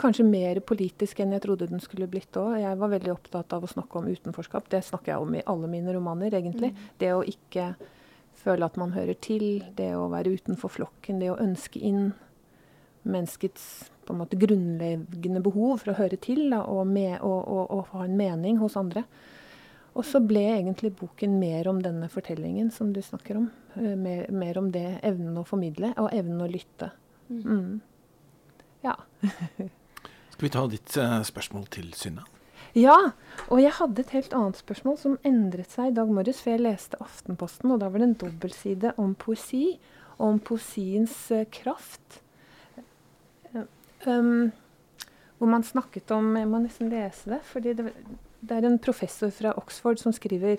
kanskje mer politisk enn jeg trodde den skulle blitt òg. Jeg var veldig opptatt av å snakke om utenforskap. Det snakker jeg om i alle mine romaner, egentlig. Mm. Det å ikke føle at man hører til, det å være utenfor flokken, det å ønske inn menneskets på en måte grunnleggende behov for å høre til da, og, med, og, og, og, ha en mening hos andre. Og så ble egentlig boken mer om denne fortellingen som du snakker om. Uh, mer, mer, om det evnen å formidle og evnen å lytte. Mm. Mm. Ja. Skal vi ta ditt uh, spørsmål til Synne? Ja, og jeg hadde et helt annet spørsmål som endret seg i dag morges. For jeg leste Aftenposten, og da var det en dobbeltside om poesi. Og om poesiens uh, kraft. Um, hvor man snakket om Jeg må nesten lese det. fordi det, det, er en professor fra Oxford som skriver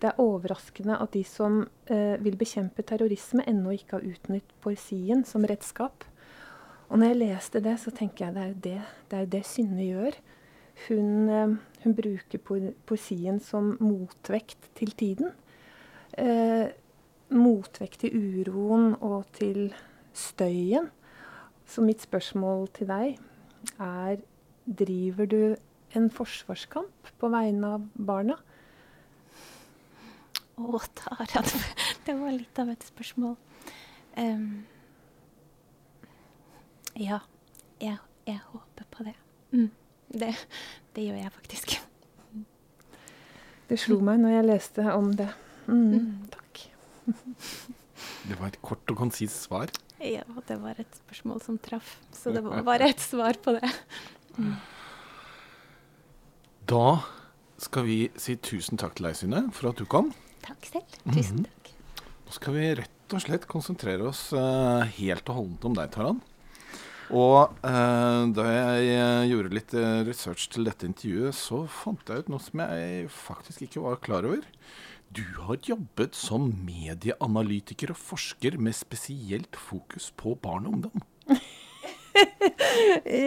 det er overraskende at de som uh, vil bekjempe terrorisme, ennå ikke har utnyttet poesien som redskap. Og når jeg leste det, så tenker jeg det er det, det, er det Synne gjør. Hun, uh, hun, bruker po poesien som motvekt til tiden. Eh, motvekt til uroen og til støyen. Så mitt spørsmål til deg er Driver du en forsvarskamp på vegne av barna? Å, Tara. Det var litt av et spørsmål. Um, ja. Jeg, jeg, håper på det. Mm. det. Det gjør jeg faktisk. Det slo meg når jeg leste om det. Mm, mm. takk. Det var et kort og konsist svar. Ja, det var et spørsmål som traff. Så det var bare et svar på det. Mm. Da skal vi si tusen takk til deg, Synne, for at du kom. Takk selv. Tusen mhm. takk. Mm -hmm. Nå skal vi rett og slett konsentrere oss uh, helt og holdent om deg, Taran. Og eh, da jeg uh, gjorde litt research til dette intervjuet, så fant jeg ut noe som jeg faktisk ikke var klar over. Du har jobbet som medieanalytiker og forsker med spesielt fokus på barn og ungdom.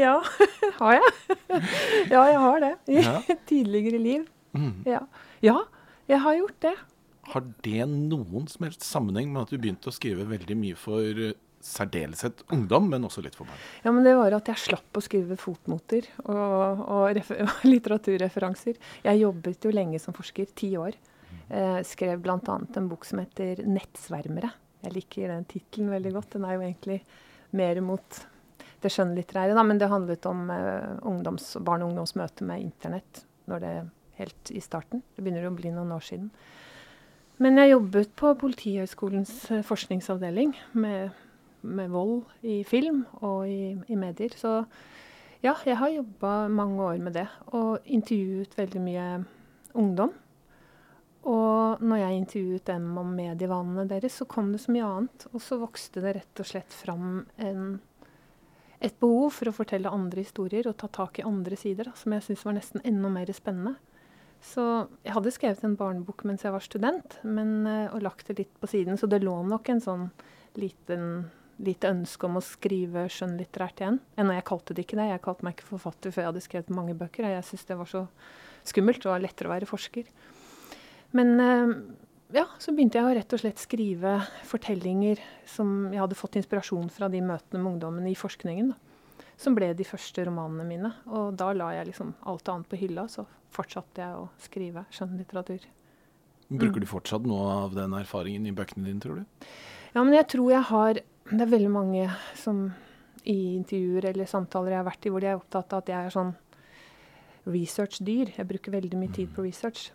ja, har jeg? ja, jeg har det. I ja. tidligere liv. Mm. Ja. ja, jeg har gjort det. Har det noen som helst sammenheng med at du begynte å skrive veldig mye for eh, særdeleshet ungdom, men også litt for barn? Ja, men det var at jeg slapp å skrive fotnoter og, og litteraturreferanser. Jeg jobbet jo lenge som forsker, ti år. Eh, skrev bl.a. en bok som heter 'Nettsvermere'. Jeg liker den tittelen veldig godt. Den er jo egentlig mer mot det skjønnlitterære, da, men det handlet om eh, ungdoms, barn og ungdoms møte med internett når det helt i starten. Det begynner å bli noen år siden. Men jeg jobbet på Politihøgskolens eh, forskningsavdeling med, med, vold i film og i, i medier. Så ja, jeg har jobba mange år med det. Og intervjuet veldig mye ungdom. Og når jeg intervjuet dem om medievanene deres, så kom det så mye annet. Og så vokste det rett og slett fram en, et behov for å fortelle andre historier og ta tak i andre sider, da, som jeg syntes var nesten enda mer spennende. Så jeg hadde skrevet en barnebok mens jeg var student, men, eh, og lagt det litt på siden. Så det lå nok en sånn liten, lite ønske om å skrive skjønnlitterært igjen. Ennå jeg kalte det ikke det. Jeg kalte meg ikke forfatter før jeg hadde skrevet mange bøker. Jeg syntes det var så skummelt og lettere å være forsker. Men eh, ja, så begynte jeg å rett og slett skrive fortellinger som jeg hadde fått inspirasjon fra de møtene med ungdommen i forskningen. Da, som ble de første romanene mine. Og da la jeg liksom alt annet på hylla, så fortsatte jeg å skrive skjønnlitteratur. Bruker du fortsatt noe av den erfaringen i bøkene dine, tror du? Ja, men jeg tror jeg har Det er veldig mange som i intervjuer eller samtaler jeg har vært i, hvor de er opptatt av at jeg er sånn research-dyr. Jeg bruker veldig mye tid på research.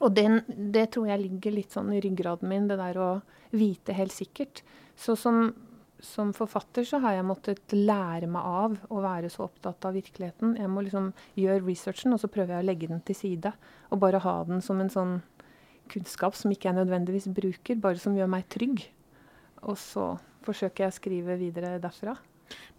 Og den, det tror jeg ligger litt sånn i ryggraden min, det der å vite helt sikkert. Så som, som forfatter så har jeg måttet lære meg av å være så opptatt av virkeligheten. Jeg må liksom gjøre researchen, og så prøver jeg å legge den til side. Og bare ha den som en sånn kunnskap som ikke jeg nødvendigvis bruker, bare som gjør meg trygg. Og så forsøker jeg å skrive videre derfra.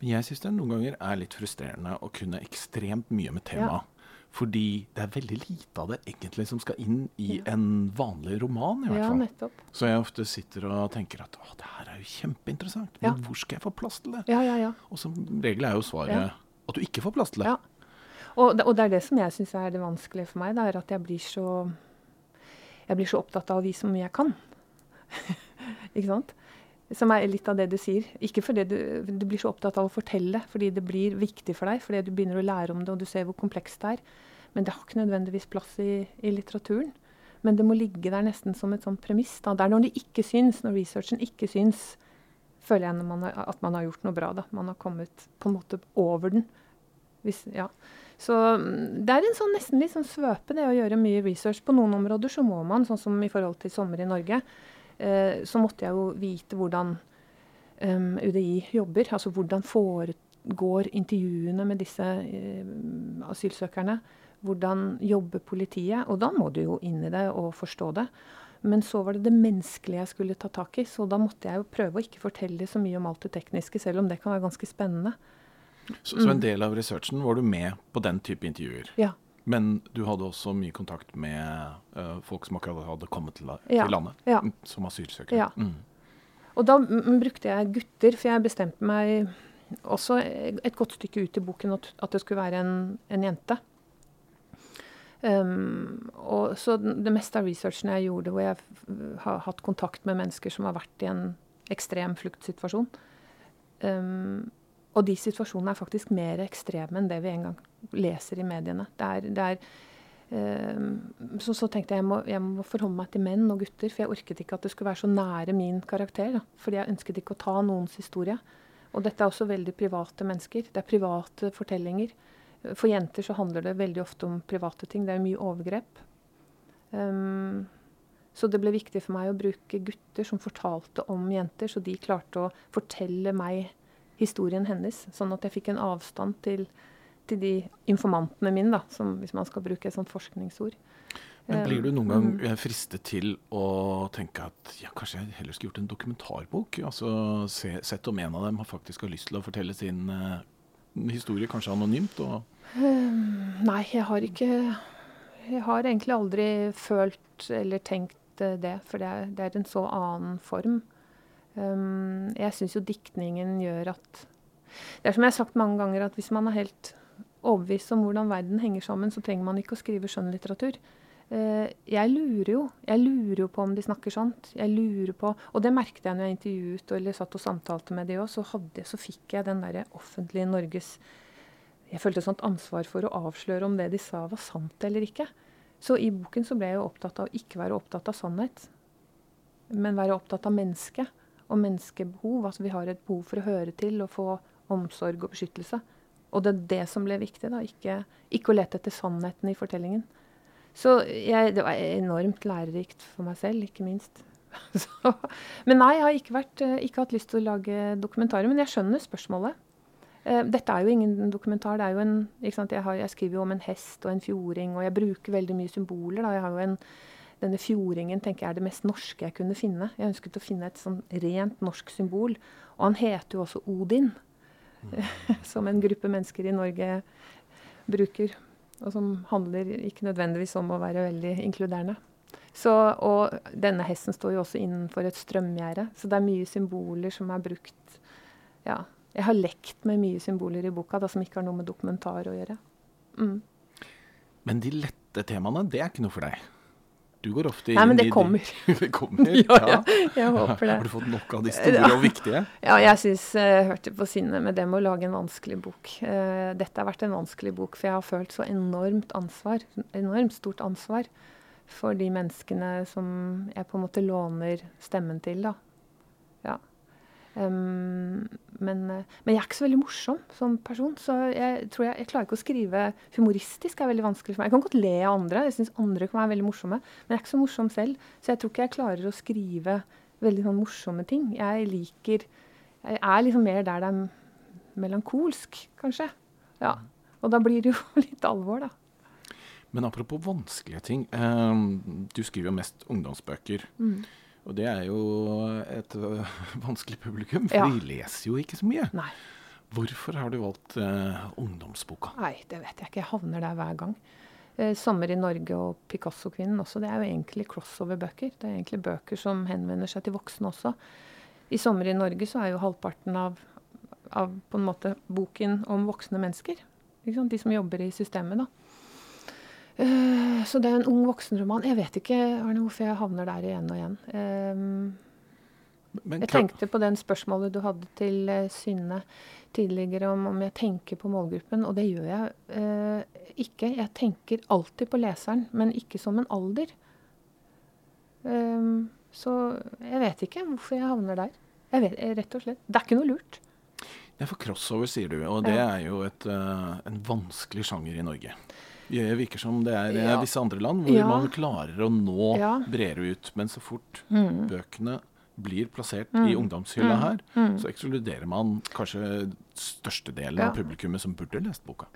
Men jeg syns det noen ganger er litt frustrerende å kunne ekstremt mye med temaet. Ja. Fordi det er veldig lite av det egentlig som skal inn i ja. en vanlig roman. i hvert fall. Ja, nettopp. Så jeg ofte sitter og tenker at å, det her er jo kjempeinteressant, men ja. hvor skal jeg få plass til det? Ja, ja, ja. Og som regel er jo svaret at du ikke får plass til det. Ja. Og, og det er det som jeg syns er det vanskelige for meg. Det er at jeg blir så jeg blir så opptatt av å vise hvor mye jeg kan. ikke sant? Som er litt av det du sier. Ikke fordi du, du, blir så opptatt av å fortelle fordi det blir viktig for deg, fordi du begynner å lære om det og du ser hvor komplekst det er. Men det har ikke nødvendigvis plass i, i litteraturen. Men det må ligge der nesten som et sånt premiss. Da. Det er når det ikke syns, når researchen ikke syns, føler jeg man har, at man har gjort noe bra. Da. Man har kommet på en måte over den. Hvis, ja. Så mm, det er en sånn, nesten litt sånn svøpe, det å gjøre mye research. På noen områder så må man, sånn som i forhold til sommer i Norge, så måtte jeg jo vite hvordan um, ehm, UDI jobber. Altså hvordan foregår intervjuene med disse uh, asylsøkerne. Hvordan jobber politiet? Og da må du jo inn i det og forstå det. Men så var det det menneskelige jeg skulle ta tak i, så da måtte jeg jo prøve å ikke fortelle så mye om alt det tekniske, selv om det kan være ganske spennende. Så, så en mm. del av researchen var du med på den type intervjuer? Ja. Men du hadde også mye kontakt med uh, folk som akkurat hadde kommet til, ja. til landet ja. Mm, som asylsøkere. Ja. Mm. Og da brukte jeg gutter, for jeg bestemte meg også et godt stykke ut i boken at, at det skulle være en, en jente. Um, og så det meste av researchen jeg gjorde, hvor jeg har hatt kontakt med mennesker som har vært i en ekstrem fluktsituasjon um, Og de situasjonene er faktisk mer ekstreme enn det vi en gang leser i mediene. Det er, det er um, så, så, tenkte jeg jeg må, jeg må forholde meg til menn og gutter, for jeg orket ikke at det skulle være så nære min karakter. Da, fordi jeg ønsket ikke å ta noens historie. Og dette er også veldig private mennesker. Det er private fortellinger. For jenter så handler det veldig ofte om private ting. Det er mye overgrep. Um, så det ble viktig for meg å bruke gutter som fortalte om jenter, så de klarte å fortelle meg historien hennes. Sånn at jeg fikk en avstand til, til de informantene mine, da, som, hvis man skal bruke et sånt forskningsord. Men Blir du noen gang mm. fristet til å tenke at ja, kanskje jeg heller skulle gjort en dokumentarbok? Altså se, Sett om en av dem faktisk har lyst til å fortelle sin uh, historie, kanskje anonymt? Og um, nei, jeg har ikke Jeg har egentlig aldri følt eller tenkt det, for det er, det er en så annen form. Um, jeg syns jo diktningen gjør at Det er som jeg har sagt mange ganger, at hvis man er helt overbevist om hvordan verden henger sammen, så trenger man ikke å skrive skjønnlitteratur. Uh, jeg lurer jo. Jeg lurer jo på om de snakker sant. Jeg lurer på, Og det merket jeg når jeg intervjuet eller satt og samtalte med de òg. Så, så fikk jeg den derre offentlige Norges Jeg følte et sånt ansvar for å avsløre om det de sa var sant eller ikke. Så i boken så ble jeg jo opptatt av å ikke være opptatt av sannhet, men være opptatt av mennesket og menneskebehov. Altså vi har et behov for å høre til og få omsorg og beskyttelse. Og det er det som ble viktig, da. Ikke, ikke å lete etter sannheten i fortellingen. Så jeg, det var enormt lærerikt for meg selv, ikke minst. Så, men nei, jeg har ikke, vært, eh, ikke, hatt lyst til å lage dokumentarer. Men jeg skjønner spørsmålet. Uh, dette er jo ingen dokumentar. det er jo en, jeg, har, jeg, skriver jo om en hest og en fjording, og jeg bruker veldig mye symboler. Da. Jeg har jo en, denne fjordingen tenker jeg er det mest norske jeg kunne finne. Jeg ønsket å finne et sånn rent norsk symbol. Og han heter jo også Odin. som en gruppe mennesker i Norge bruker. Og som handler ikke nødvendigvis om å være veldig inkluderende. Så, og denne hesten står jo også innenfor et strømgjerde, så det er mye symboler som er brukt. Ja, jeg har lekt med mye symboler i boka da, som ikke har noe med dokumentar å gjøre. Mm. Men de lette temaene, det er ikke noe for deg? Du går ofte inn Nei, men det kommer. det kommer? ja, ja, jeg håper det. Har du fått nok av de store og viktige? Ja, jeg syns jeg uh, hørte på sinnet med det med å lage en vanskelig bok. Uh, dette har vært en vanskelig bok, for jeg har følt så enormt ansvar. Enormt stort ansvar for de menneskene som jeg på en måte låner stemmen til, da. Ja. Um, men, men, jeg er ikke så veldig morsom som person. Så jeg tror jeg, jeg klarer ikke å skrive humoristisk. er veldig vanskelig for meg. Jeg kan godt le av andre. Jeg syns andre kan være veldig morsomme. Men jeg er ikke så morsom selv. Så jeg tror ikke jeg klarer å skrive veldig sånn morsomme ting. Jeg liker Jeg er liksom mer der det er melankolsk, kanskje. Ja. Og da blir det jo litt alvor, da. Men apropos vanskelige ting. Eh, du skriver jo mest ungdomsbøker. Mm. Og det er jo et uh, vanskelig publikum, for ja. de leser jo ikke så mye. Nei. Hvorfor har du valgt uh, ungdomsboka? Nei, det vet jeg ikke. Jeg havner der hver gang. Uh, 'Sommer i Norge' og 'Picasso-kvinnen' også. Det er jo egentlig crossover-bøker. Det er egentlig bøker som henvender seg til voksne også. I 'Sommer i Norge' så er jo halvparten av, av på en måte boken om voksne mennesker. De som jobber i systemet, da. Uh, så det er en ung voksenroman. Jeg vet ikke Arne, hvorfor jeg havner der igjen og igjen. Um, jeg tenkte på den spørsmålet du hadde til uh, Synne tidligere om, om jeg tenker på målgruppen, og det gjør jeg uh, ikke. Jeg tenker alltid på leseren, men ikke som en alder. Um, så jeg vet ikke hvorfor jeg havner der. Jeg vet, rett og slett. Det er ikke noe lurt. Det er for crossover, sier du, og det er jo et, en vanskelig sjanger i Norge. Det virker som det er ja. visse andre land hvor ja. man klarer å nå ja. bredere ut. Men så fort mm. bøkene blir plassert mm. i ungdomshylla mm. her, mm. så ekskluderer man kanskje størstedelen av publikummet som burde lest boka.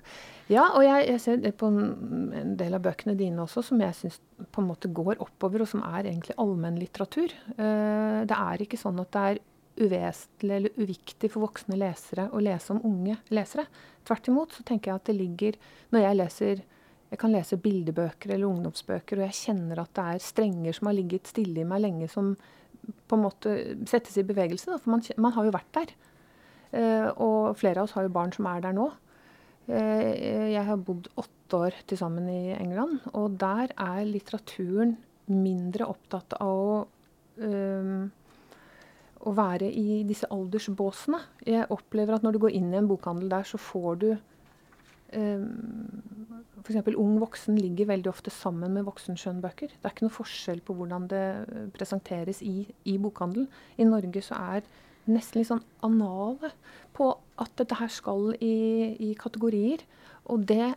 Ja, og jeg, jeg, ser på en del av bøkene dine også, som jeg syns på en måte går oppover, og som er egentlig allmennlitteratur. Uh, det er ikke sånn at det er uvesentlig eller uviktig for voksne lesere å lese om unge lesere. Tvert imot så tenker jeg at det ligger Når jeg leser jeg kan lese bildebøker eller ungdomsbøker, og jeg kjenner at det er strenger som har ligget stille i meg lenge, som på en måte settes i bevegelse. Da, for man, man, har jo vært der. Eh, og flere av oss har jo barn som er der nå. Eh, jeg har bodd åtte år til sammen i England, og der er litteraturen mindre opptatt av å uh, å være i disse aldersbåsene. Jeg opplever at når du går inn i en bokhandel der, så får du F.eks. ung voksen ligger veldig ofte sammen med voksenskjønnbøker. Det er ikke noe forskjell på hvordan det eh, presenteres i, i bokhandelen. I Norge så er nesten litt sånn anale på at dette her skal i, i kategorier. Og det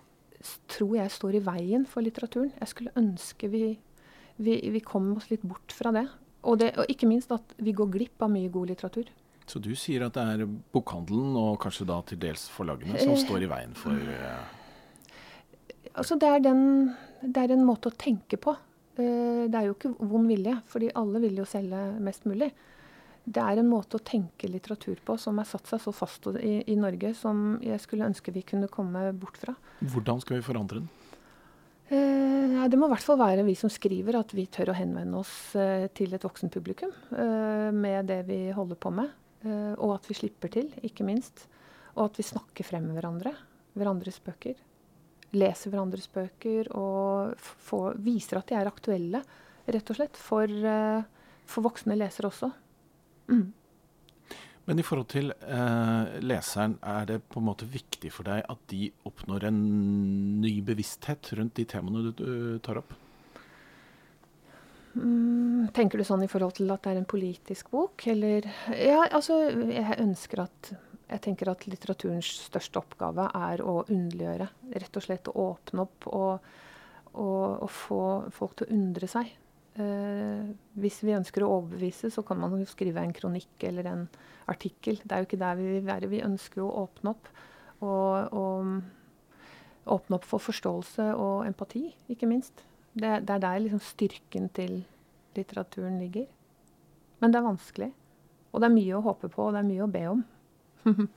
tror jeg står i veien for litteraturen. Jeg skulle ønske vi, vi, vi kom oss litt bort fra det. Og, det. og ikke minst at vi går glipp av mye god litteratur. Så du sier at det er bokhandelen, og kanskje da til dels forlagene, som eh, står i veien for uh, Altså, det er, den, det er en måte å tenke på. Uh, det er jo ikke vond vilje, fordi alle vil jo selge mest mulig. Det er en måte å tenke litteratur på som har satt seg så fast i, i Norge, som jeg skulle ønske vi kunne komme bort fra. Hvordan skal vi forandre den? Eh, det må i hvert fall være vi som skriver, at vi tør å henvende oss eh, til et voksenpublikum eh, med det vi holder på med. Og at vi slipper til, ikke minst. Og at vi snakker frem med hverandre. Hverandres bøker leser hverandres bøker og får, viser at de er aktuelle, rett og slett, for, uh, for voksne lesere også. Mm. Men i forhold til eh, leseren, er det på en måte viktig for deg at de oppnår en ny bevissthet rundt de temaene du, du tar opp? Mm, tenker du sånn i forhold til at det er en politisk bok, eller Ja, altså, jeg ønsker at jeg tenker at litteraturens største oppgave er å underliggjøre. Rett og slett å åpne opp og, og, og få folk til å undre seg. Eh, hvis vi ønsker å overbevise, så kan man jo skrive en kronikk eller en artikkel. Det er jo ikke der vi vil være. Vi ønsker jo å åpne opp. Og, og åpne opp for forståelse og empati, ikke minst. Det, det er der liksom styrken til litteraturen ligger. Men det er vanskelig. Og det er mye å håpe på, og det er mye å be om.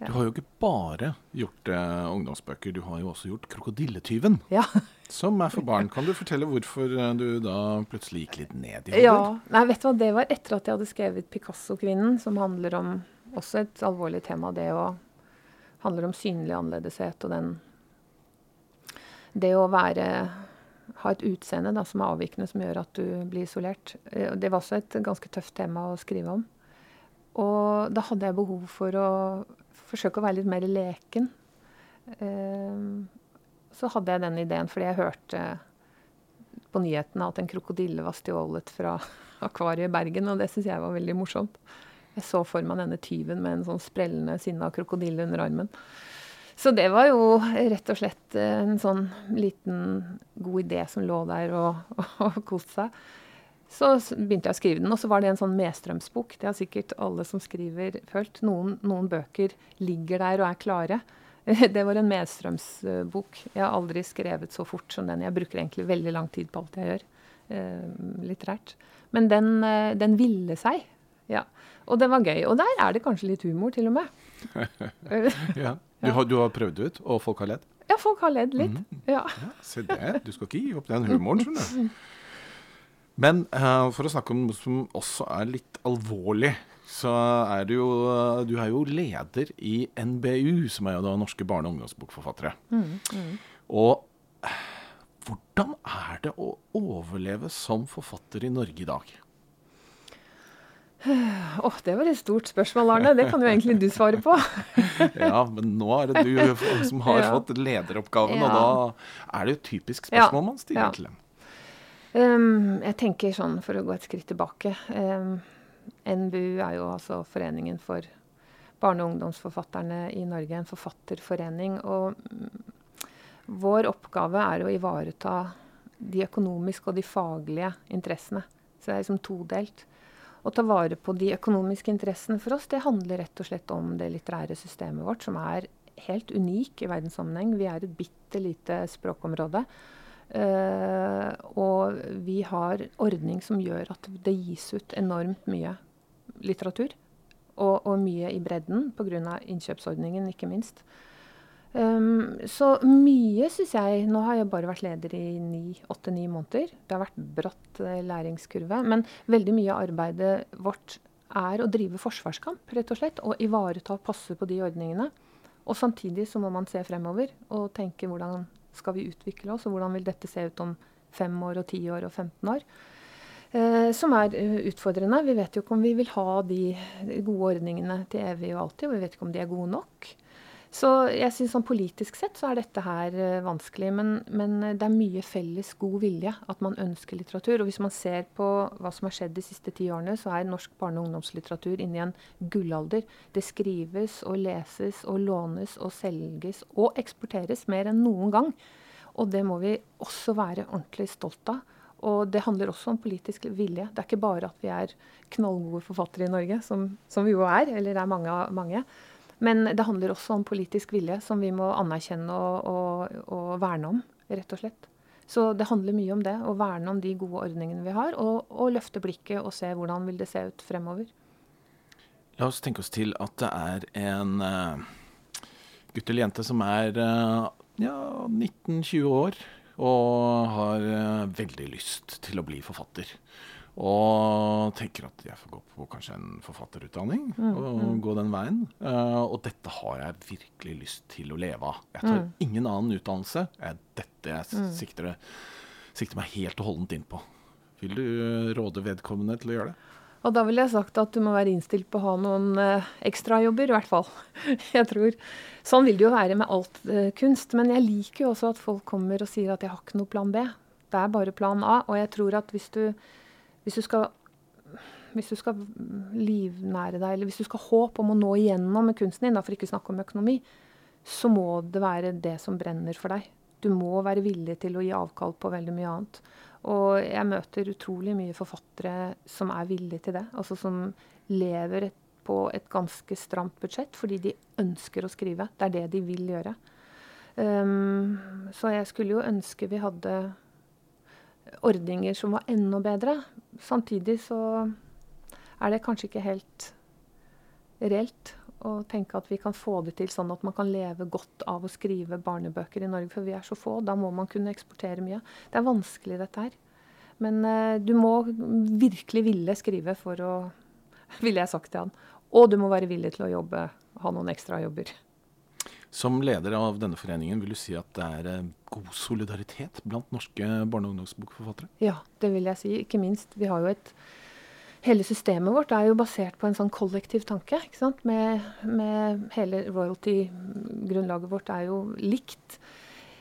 Du har jo ikke bare gjort eh, ungdomsbøker, du har jo også gjort 'Krokodilletyven'. Ja. som er for barn. Kan du fortelle hvorfor eh, du da plutselig gikk litt ned i hodet? Ja, Nei, vet du hva, Det var etter at jeg hadde skrevet 'Picasso-kvinnen', som handler om også et alvorlig tema. Det å handler om synlig annerledeshet og den Det å være ha et utseende da, som er avvikende, som gjør at du blir isolert. Eh, det var også et ganske tøft tema å skrive om. Og da hadde jeg behov for å forsøke å være litt mer leken. Uh, så hadde jeg den ideen fordi jeg hørte på nyhetene at en krokodille var stjålet fra akvariet i Bergen, og det syns jeg var veldig morsomt. Jeg så for meg denne tyven med en sånn sprellende, sinna krokodille under armen. Så det var jo rett og slett en sånn liten god idé som lå der og, og, og koste seg. Så begynte jeg å skrive den, og så var det en sånn medstrømsbok. Det har sikkert alle som skriver, følt. Noen, noen bøker ligger der og er klare. Det var en medstrømsbok. Jeg har aldri skrevet så fort som den. Jeg bruker egentlig veldig lang tid på alt jeg gjør eh, litterært. Men den, eh, den ville seg. Ja. Og det var gøy. Og der er det kanskje litt humor, til og med. ja. Du har, du har prøvd det ut, og folk har ledd? Ja, folk har ledd litt. Mm. Ja. ja. Se det. Du skal ikke gi opp den humoren, skjønner du. Men uh, for å snakke om noe som også er litt alvorlig, så er du jo Du er jo leder i NBU, som er jo da Norske barne- og ungdomsbokforfattere. Mm, mm. Og hvordan er det å overleve som forfatter i Norge i dag? Åh, oh, Det var et stort spørsmål, Arne. Det kan jo egentlig du svare på. ja, men nå er det du som har ja. fått lederoppgaven, ja. og da er det jo et typisk spørsmål ja. man stiller til dem. Um, jeg tenker sånn, for å gå et skritt tilbake um, NBU er jo altså Foreningen for barne- og ungdomsforfatterne i Norge, en forfatterforening. Og vår oppgave er å ivareta de økonomiske og de faglige interessene. Så det er liksom todelt. Å ta vare på de økonomiske interessene for oss, det handler rett og slett om det litterære systemet vårt, som er helt unik i verdenssammenheng. Vi er et bitte lite språkområde. Uh, og vi har ordning som gjør at det gis ut enormt mye litteratur. Og, og mye i bredden pga. innkjøpsordningen, ikke minst. Um, så mye syns jeg Nå har jeg bare vært leder i åtte-ni måneder. Det har vært bratt uh, læringskurve. Men veldig mye av arbeidet vårt er å drive forsvarskamp, rett og slett. Og ivareta og passe på de ordningene. Og samtidig så må man se fremover og tenke hvordan skal vi utvikle oss, og hvordan vil dette se ut om fem år og ti år og 15 år? Eh, som er uh, utfordrende. Vi vet jo ikke om vi vil ha de gode ordningene til evig og alltid, og vi vet ikke om de er gode nok. Så jeg synes sånn politisk sett så er dette her uh, vanskelig. Men, men, det er mye felles god vilje at man ønsker litteratur. Og hvis man ser på hva som har skjedd de siste ti årene, så er norsk barne- og ungdomslitteratur inne i en gullalder. Det skrives og leses og lånes og selges og eksporteres mer enn noen gang. Og det må vi også være ordentlig stolt av. Og det handler også om politisk vilje. Det er ikke bare at vi er knallgode forfattere i Norge, som, som vi jo er, eller det er mange. mange men det handler også om politisk vilje, som vi må anerkjenne og, og, og, verne om, rett og slett. Så det handler mye om det, å verne om de gode ordningene vi har, og, og løfte blikket og se hvordan vil det se ut fremover. La oss tenke oss til at det er en uh, gutt eller jente som er uh, ja, 19-20 år og har uh, veldig lyst til å bli forfatter. Og tenker at jeg får gå på kanskje en forfatterutdanning mm, og mm. gå den veien. Uh, og dette har jeg virkelig lyst til å leve av. Jeg tar mm. ingen annen utdannelse. Er dette jeg mm. sikter, sikter, meg helt og holdent inn på. Vil du råde vedkommende til å gjøre det? Og da ville jeg sagt at du må være innstilt på å ha noen uh, ekstrajobber, i hvert fall. jeg tror, Sånn vil det jo være med alt uh, kunst. Men jeg liker jo også at folk kommer og sier at jeg har ikke noe plan B. Det er bare plan A. Og jeg tror at hvis du hvis du skal hvis du skal livnære deg, eller hvis du skal håpe om å nå igjennom med kunsten din, for ikke å snakke om økonomi, så må det være det som brenner for deg. Du må være villig til å gi avkall på veldig mye annet. Og jeg møter utrolig mye forfattere som er villige til det. Altså som lever et, på et ganske stramt budsjett fordi de ønsker å skrive. Det er det de vil gjøre. Um, så jeg skulle jo ønske vi hadde ordninger som var enda bedre. Samtidig så er det kanskje ikke helt reelt å tenke at vi kan få det til sånn at man kan leve godt av å skrive barnebøker i Norge, for vi er så få. Da må man kunne eksportere mye. Det er vanskelig, dette her. Men eh, du må virkelig ville skrive for å Ville jeg sagt til han. Og du må være villig til å jobbe, ha noen ekstra jobber. Som leder av denne foreningen, vil du si at det er eh, god solidaritet blant norske barne- og ungdomsbokforfattere? Ja, det vil jeg si. Ikke minst. Vi har jo et Hele systemet vårt er jo basert på en sånn kollektiv tanke. ikke sant? Med, med hele royalty-grunnlaget vårt er jo likt.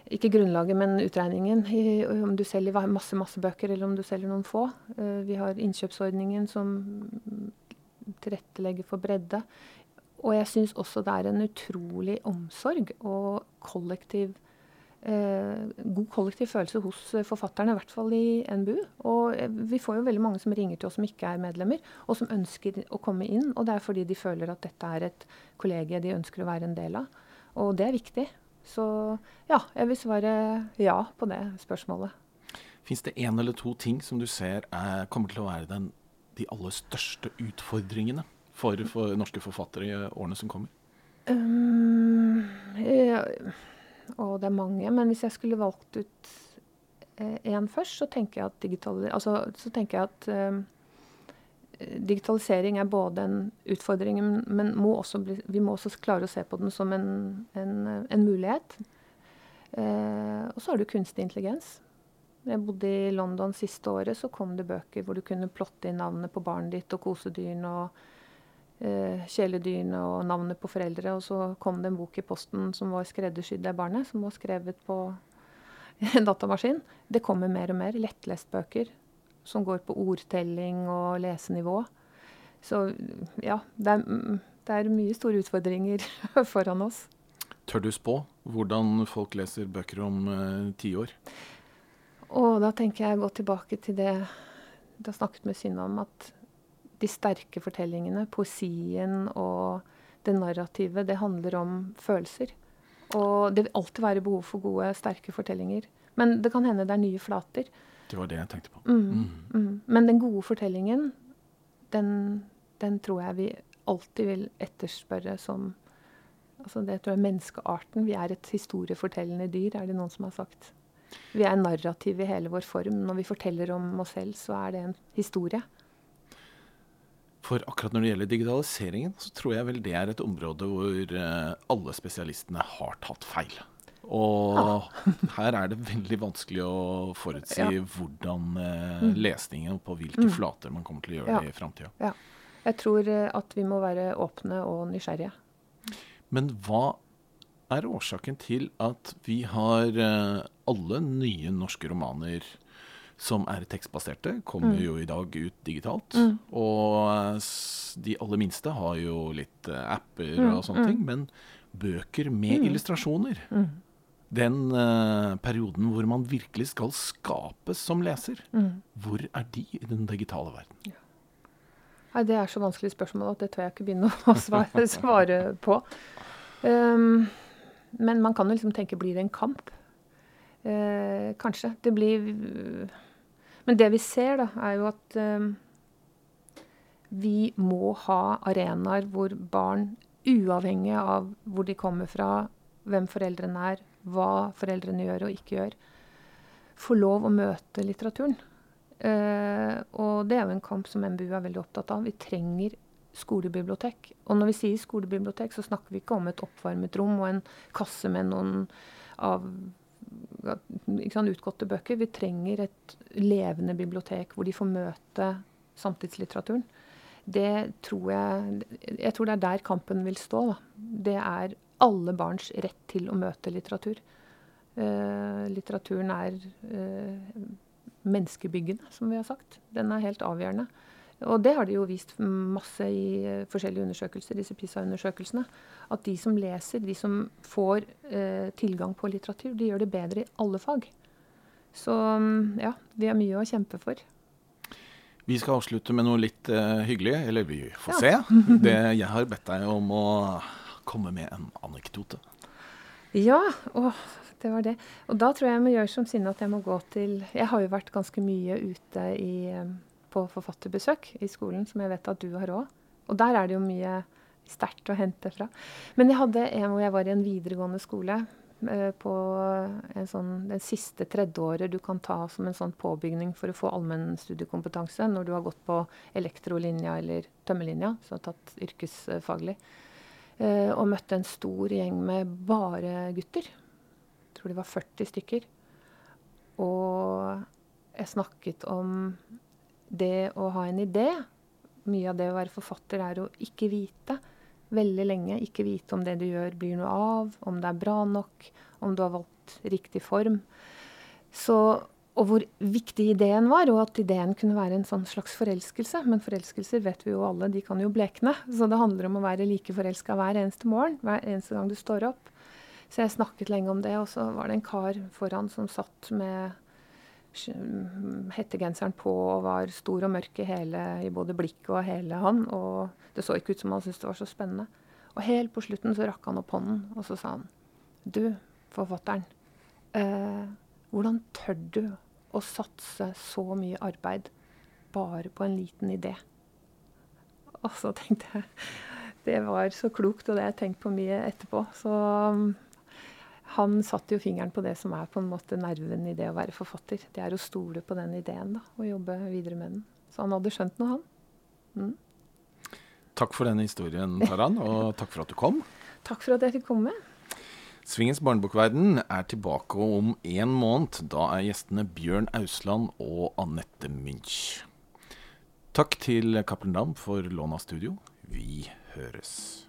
Ikke grunnlaget, men utregningen. I, om du selger masse masse bøker, eller om du selger noen få. Uh, vi har innkjøpsordningen som tilrettelegger for bredde. Og jeg syns også det er en utrolig omsorg og kollektiv eh, god kollektiv følelse hos forfatterne, i hvert fall i NBU. Og eh, vi får jo veldig mange som ringer til oss som ikke er medlemmer, og som ønsker å komme inn. Og det er fordi de føler at dette er et kollegie de ønsker å være en del av. Og det er viktig. Så ja, jeg vil svare ja på det spørsmålet. Fins det én eller to ting som du ser er, kommer til å være den, de aller største utfordringene for, for, norske forfattere i årene som kommer? Um, ja, å, det er mange, men hvis jeg skulle valgt ut én eh, først, så tenker jeg at, digital, altså, så tenker jeg at eh, digitalisering er både en utfordring, men må bli, vi må også klare å se på den som en, en, en mulighet. Eh, og så har du kunstig intelligens. Jeg bodde i London siste året, så kom det bøker hvor du kunne plotte inn navnet på barnet ditt og kosedyrene og kjæledyrene og navnet på foreldre. Og så kom det en bok i posten som var skreddersydd av barnet, som var skrevet på en datamaskin. Det kommer mer og mer lettlestbøker som går på ordtelling og lesenivå. Så ja, det er, det er mye store utfordringer foran oss. Tør du spå hvordan folk leser bøker om eh, ti år? Og da tenker jeg å gå tilbake til det du har snakket med Synne om, at de sterke fortellingene, poesien og det narrative, det handler om følelser. Og det vil alltid være behov for gode, sterke fortellinger. Men det kan hende det er nye flater. Det var det jeg tenkte på. Mm, mm. Mm. Men den gode fortellingen, den, den, tror jeg vi alltid vil etterspørre som altså Det tror jeg menneskearten. Vi er et historiefortellende dyr, er det noen som har sagt. Vi er narrativ i hele vår form. Når vi forteller om oss selv, så er det en historie. For akkurat når det gjelder digitaliseringen, så tror jeg vel det er et område hvor uh, alle spesialistene har tatt feil. Og ah. her er det veldig vanskelig å forutsi ja. hvordan uh, lesningen og på hvilke mm. flater man kommer til å gjøre ja. det i framtida. Ja. Jeg tror uh, at vi må være åpne og nysgjerrige. Men hva er årsaken til at vi har alle nye norske romaner som er tekstbaserte, kommer mm. jo i dag ut digitalt. Mm. Og de aller minste har jo litt uh, apper mm. og sånne ting. Mm. Men bøker med mm. illustrasjoner mm. Den uh, perioden hvor man virkelig skal skapes som leser, hvor er de i den digitale verden? Ja. Nei, Det er så vanskelig spørsmål at det tør jeg ikke begynne å svare, svare på. Um, men man kan jo liksom tenke blir det en kamp? Eh, kanskje. Det blir Men det vi ser, da, er jo at eh, vi må ha arenaer hvor barn, uavhengig av hvor de kommer fra, hvem foreldrene er, hva foreldrene gjør og ikke gjør, får lov å møte litteraturen. Eh, og det er jo en kamp som MBU er veldig opptatt av. Vi trenger skolebibliotek. Og når vi sier skolebibliotek, så snakker vi ikke om et oppvarmet rom og en kasse med noen av sant, utgåtte bøker. Vi trenger et levende bibliotek hvor de får møte samtidslitteraturen. Det tror jeg Jeg tror det er der kampen vil stå. Da. Det er alle barns rett til å møte litteratur. Uh, litteraturen er uh, menneskebyggende, som vi har sagt. Den er helt avgjørende. Og det har de jo vist masse i uh, forskjellige undersøkelser, disse PISA-undersøkelsene. At de som leser, de som får eh, tilgang på litteratur, de gjør det bedre i alle fag. Så um, ja, vi har mye å kjempe for. Vi skal avslutte med noe litt uh, hyggelig, eller vi får ja. se. Det, jeg har bedt deg om å komme med en anekdote. Ja, å, det var det. Og da tror jeg jeg må gjøre som Sinne at jeg må gå til Jeg har jo vært ganske mye ute i um, på forfatterbesøk i skolen, som jeg vet at du har òg. Og der er det jo mye sterkt å hente fra. Men jeg hadde en hvor jeg var i en videregående skole. Eh, på sånn, den siste tredjeåret du kan ta som en sånn påbygning for å få allmennstudiekompetanse når du har gått på elektrolinja eller tømmerlinja, så har tatt yrkesfaglig. Eh, og møtte en stor gjeng med bare gutter. Jeg tror de var 40 stykker. Og jeg snakket om det å ha en idé Mye av det å være forfatter er å ikke vite veldig lenge. Ikke vite om det du gjør, blir noe av, om det er bra nok, om du har valgt riktig form. Så og hvor viktig ideen var, og at ideen kunne være en sånn slags forelskelse. Men forelskelser vet vi jo alle, de kan jo blekne. Så det handler om å være like forelska hver eneste morgen, hver eneste gang du står opp. Så jeg snakket lenge om det, og så var det en kar foran som satt med hettegenseren på og var stor og mørk i, hele, i både blikket og hele han. Og det så ikke ut som han syntes det var så spennende. Og helt på slutten så rakk han opp hånden, og så sa han Du, forfatteren. Eh, hvordan tør du å satse så mye arbeid bare på en liten idé? Og så tenkte jeg Det var så klokt, og det har jeg tenkt på mye etterpå. Så han satte jo fingeren på det som er på en måte nerven i det å være forfatter. Det er å stole på den ideen da, og jobbe videre med den. Så han hadde skjønt noe, han. Mm. Takk for denne historien, Taran, og takk for at du kom. Takk for at jeg fikk komme. Svingens barnebokverden er tilbake om en måned. Da er gjestene Bjørn Ausland og Anette Münch. Takk til Cappelen Dam for lån av studio. Vi høres.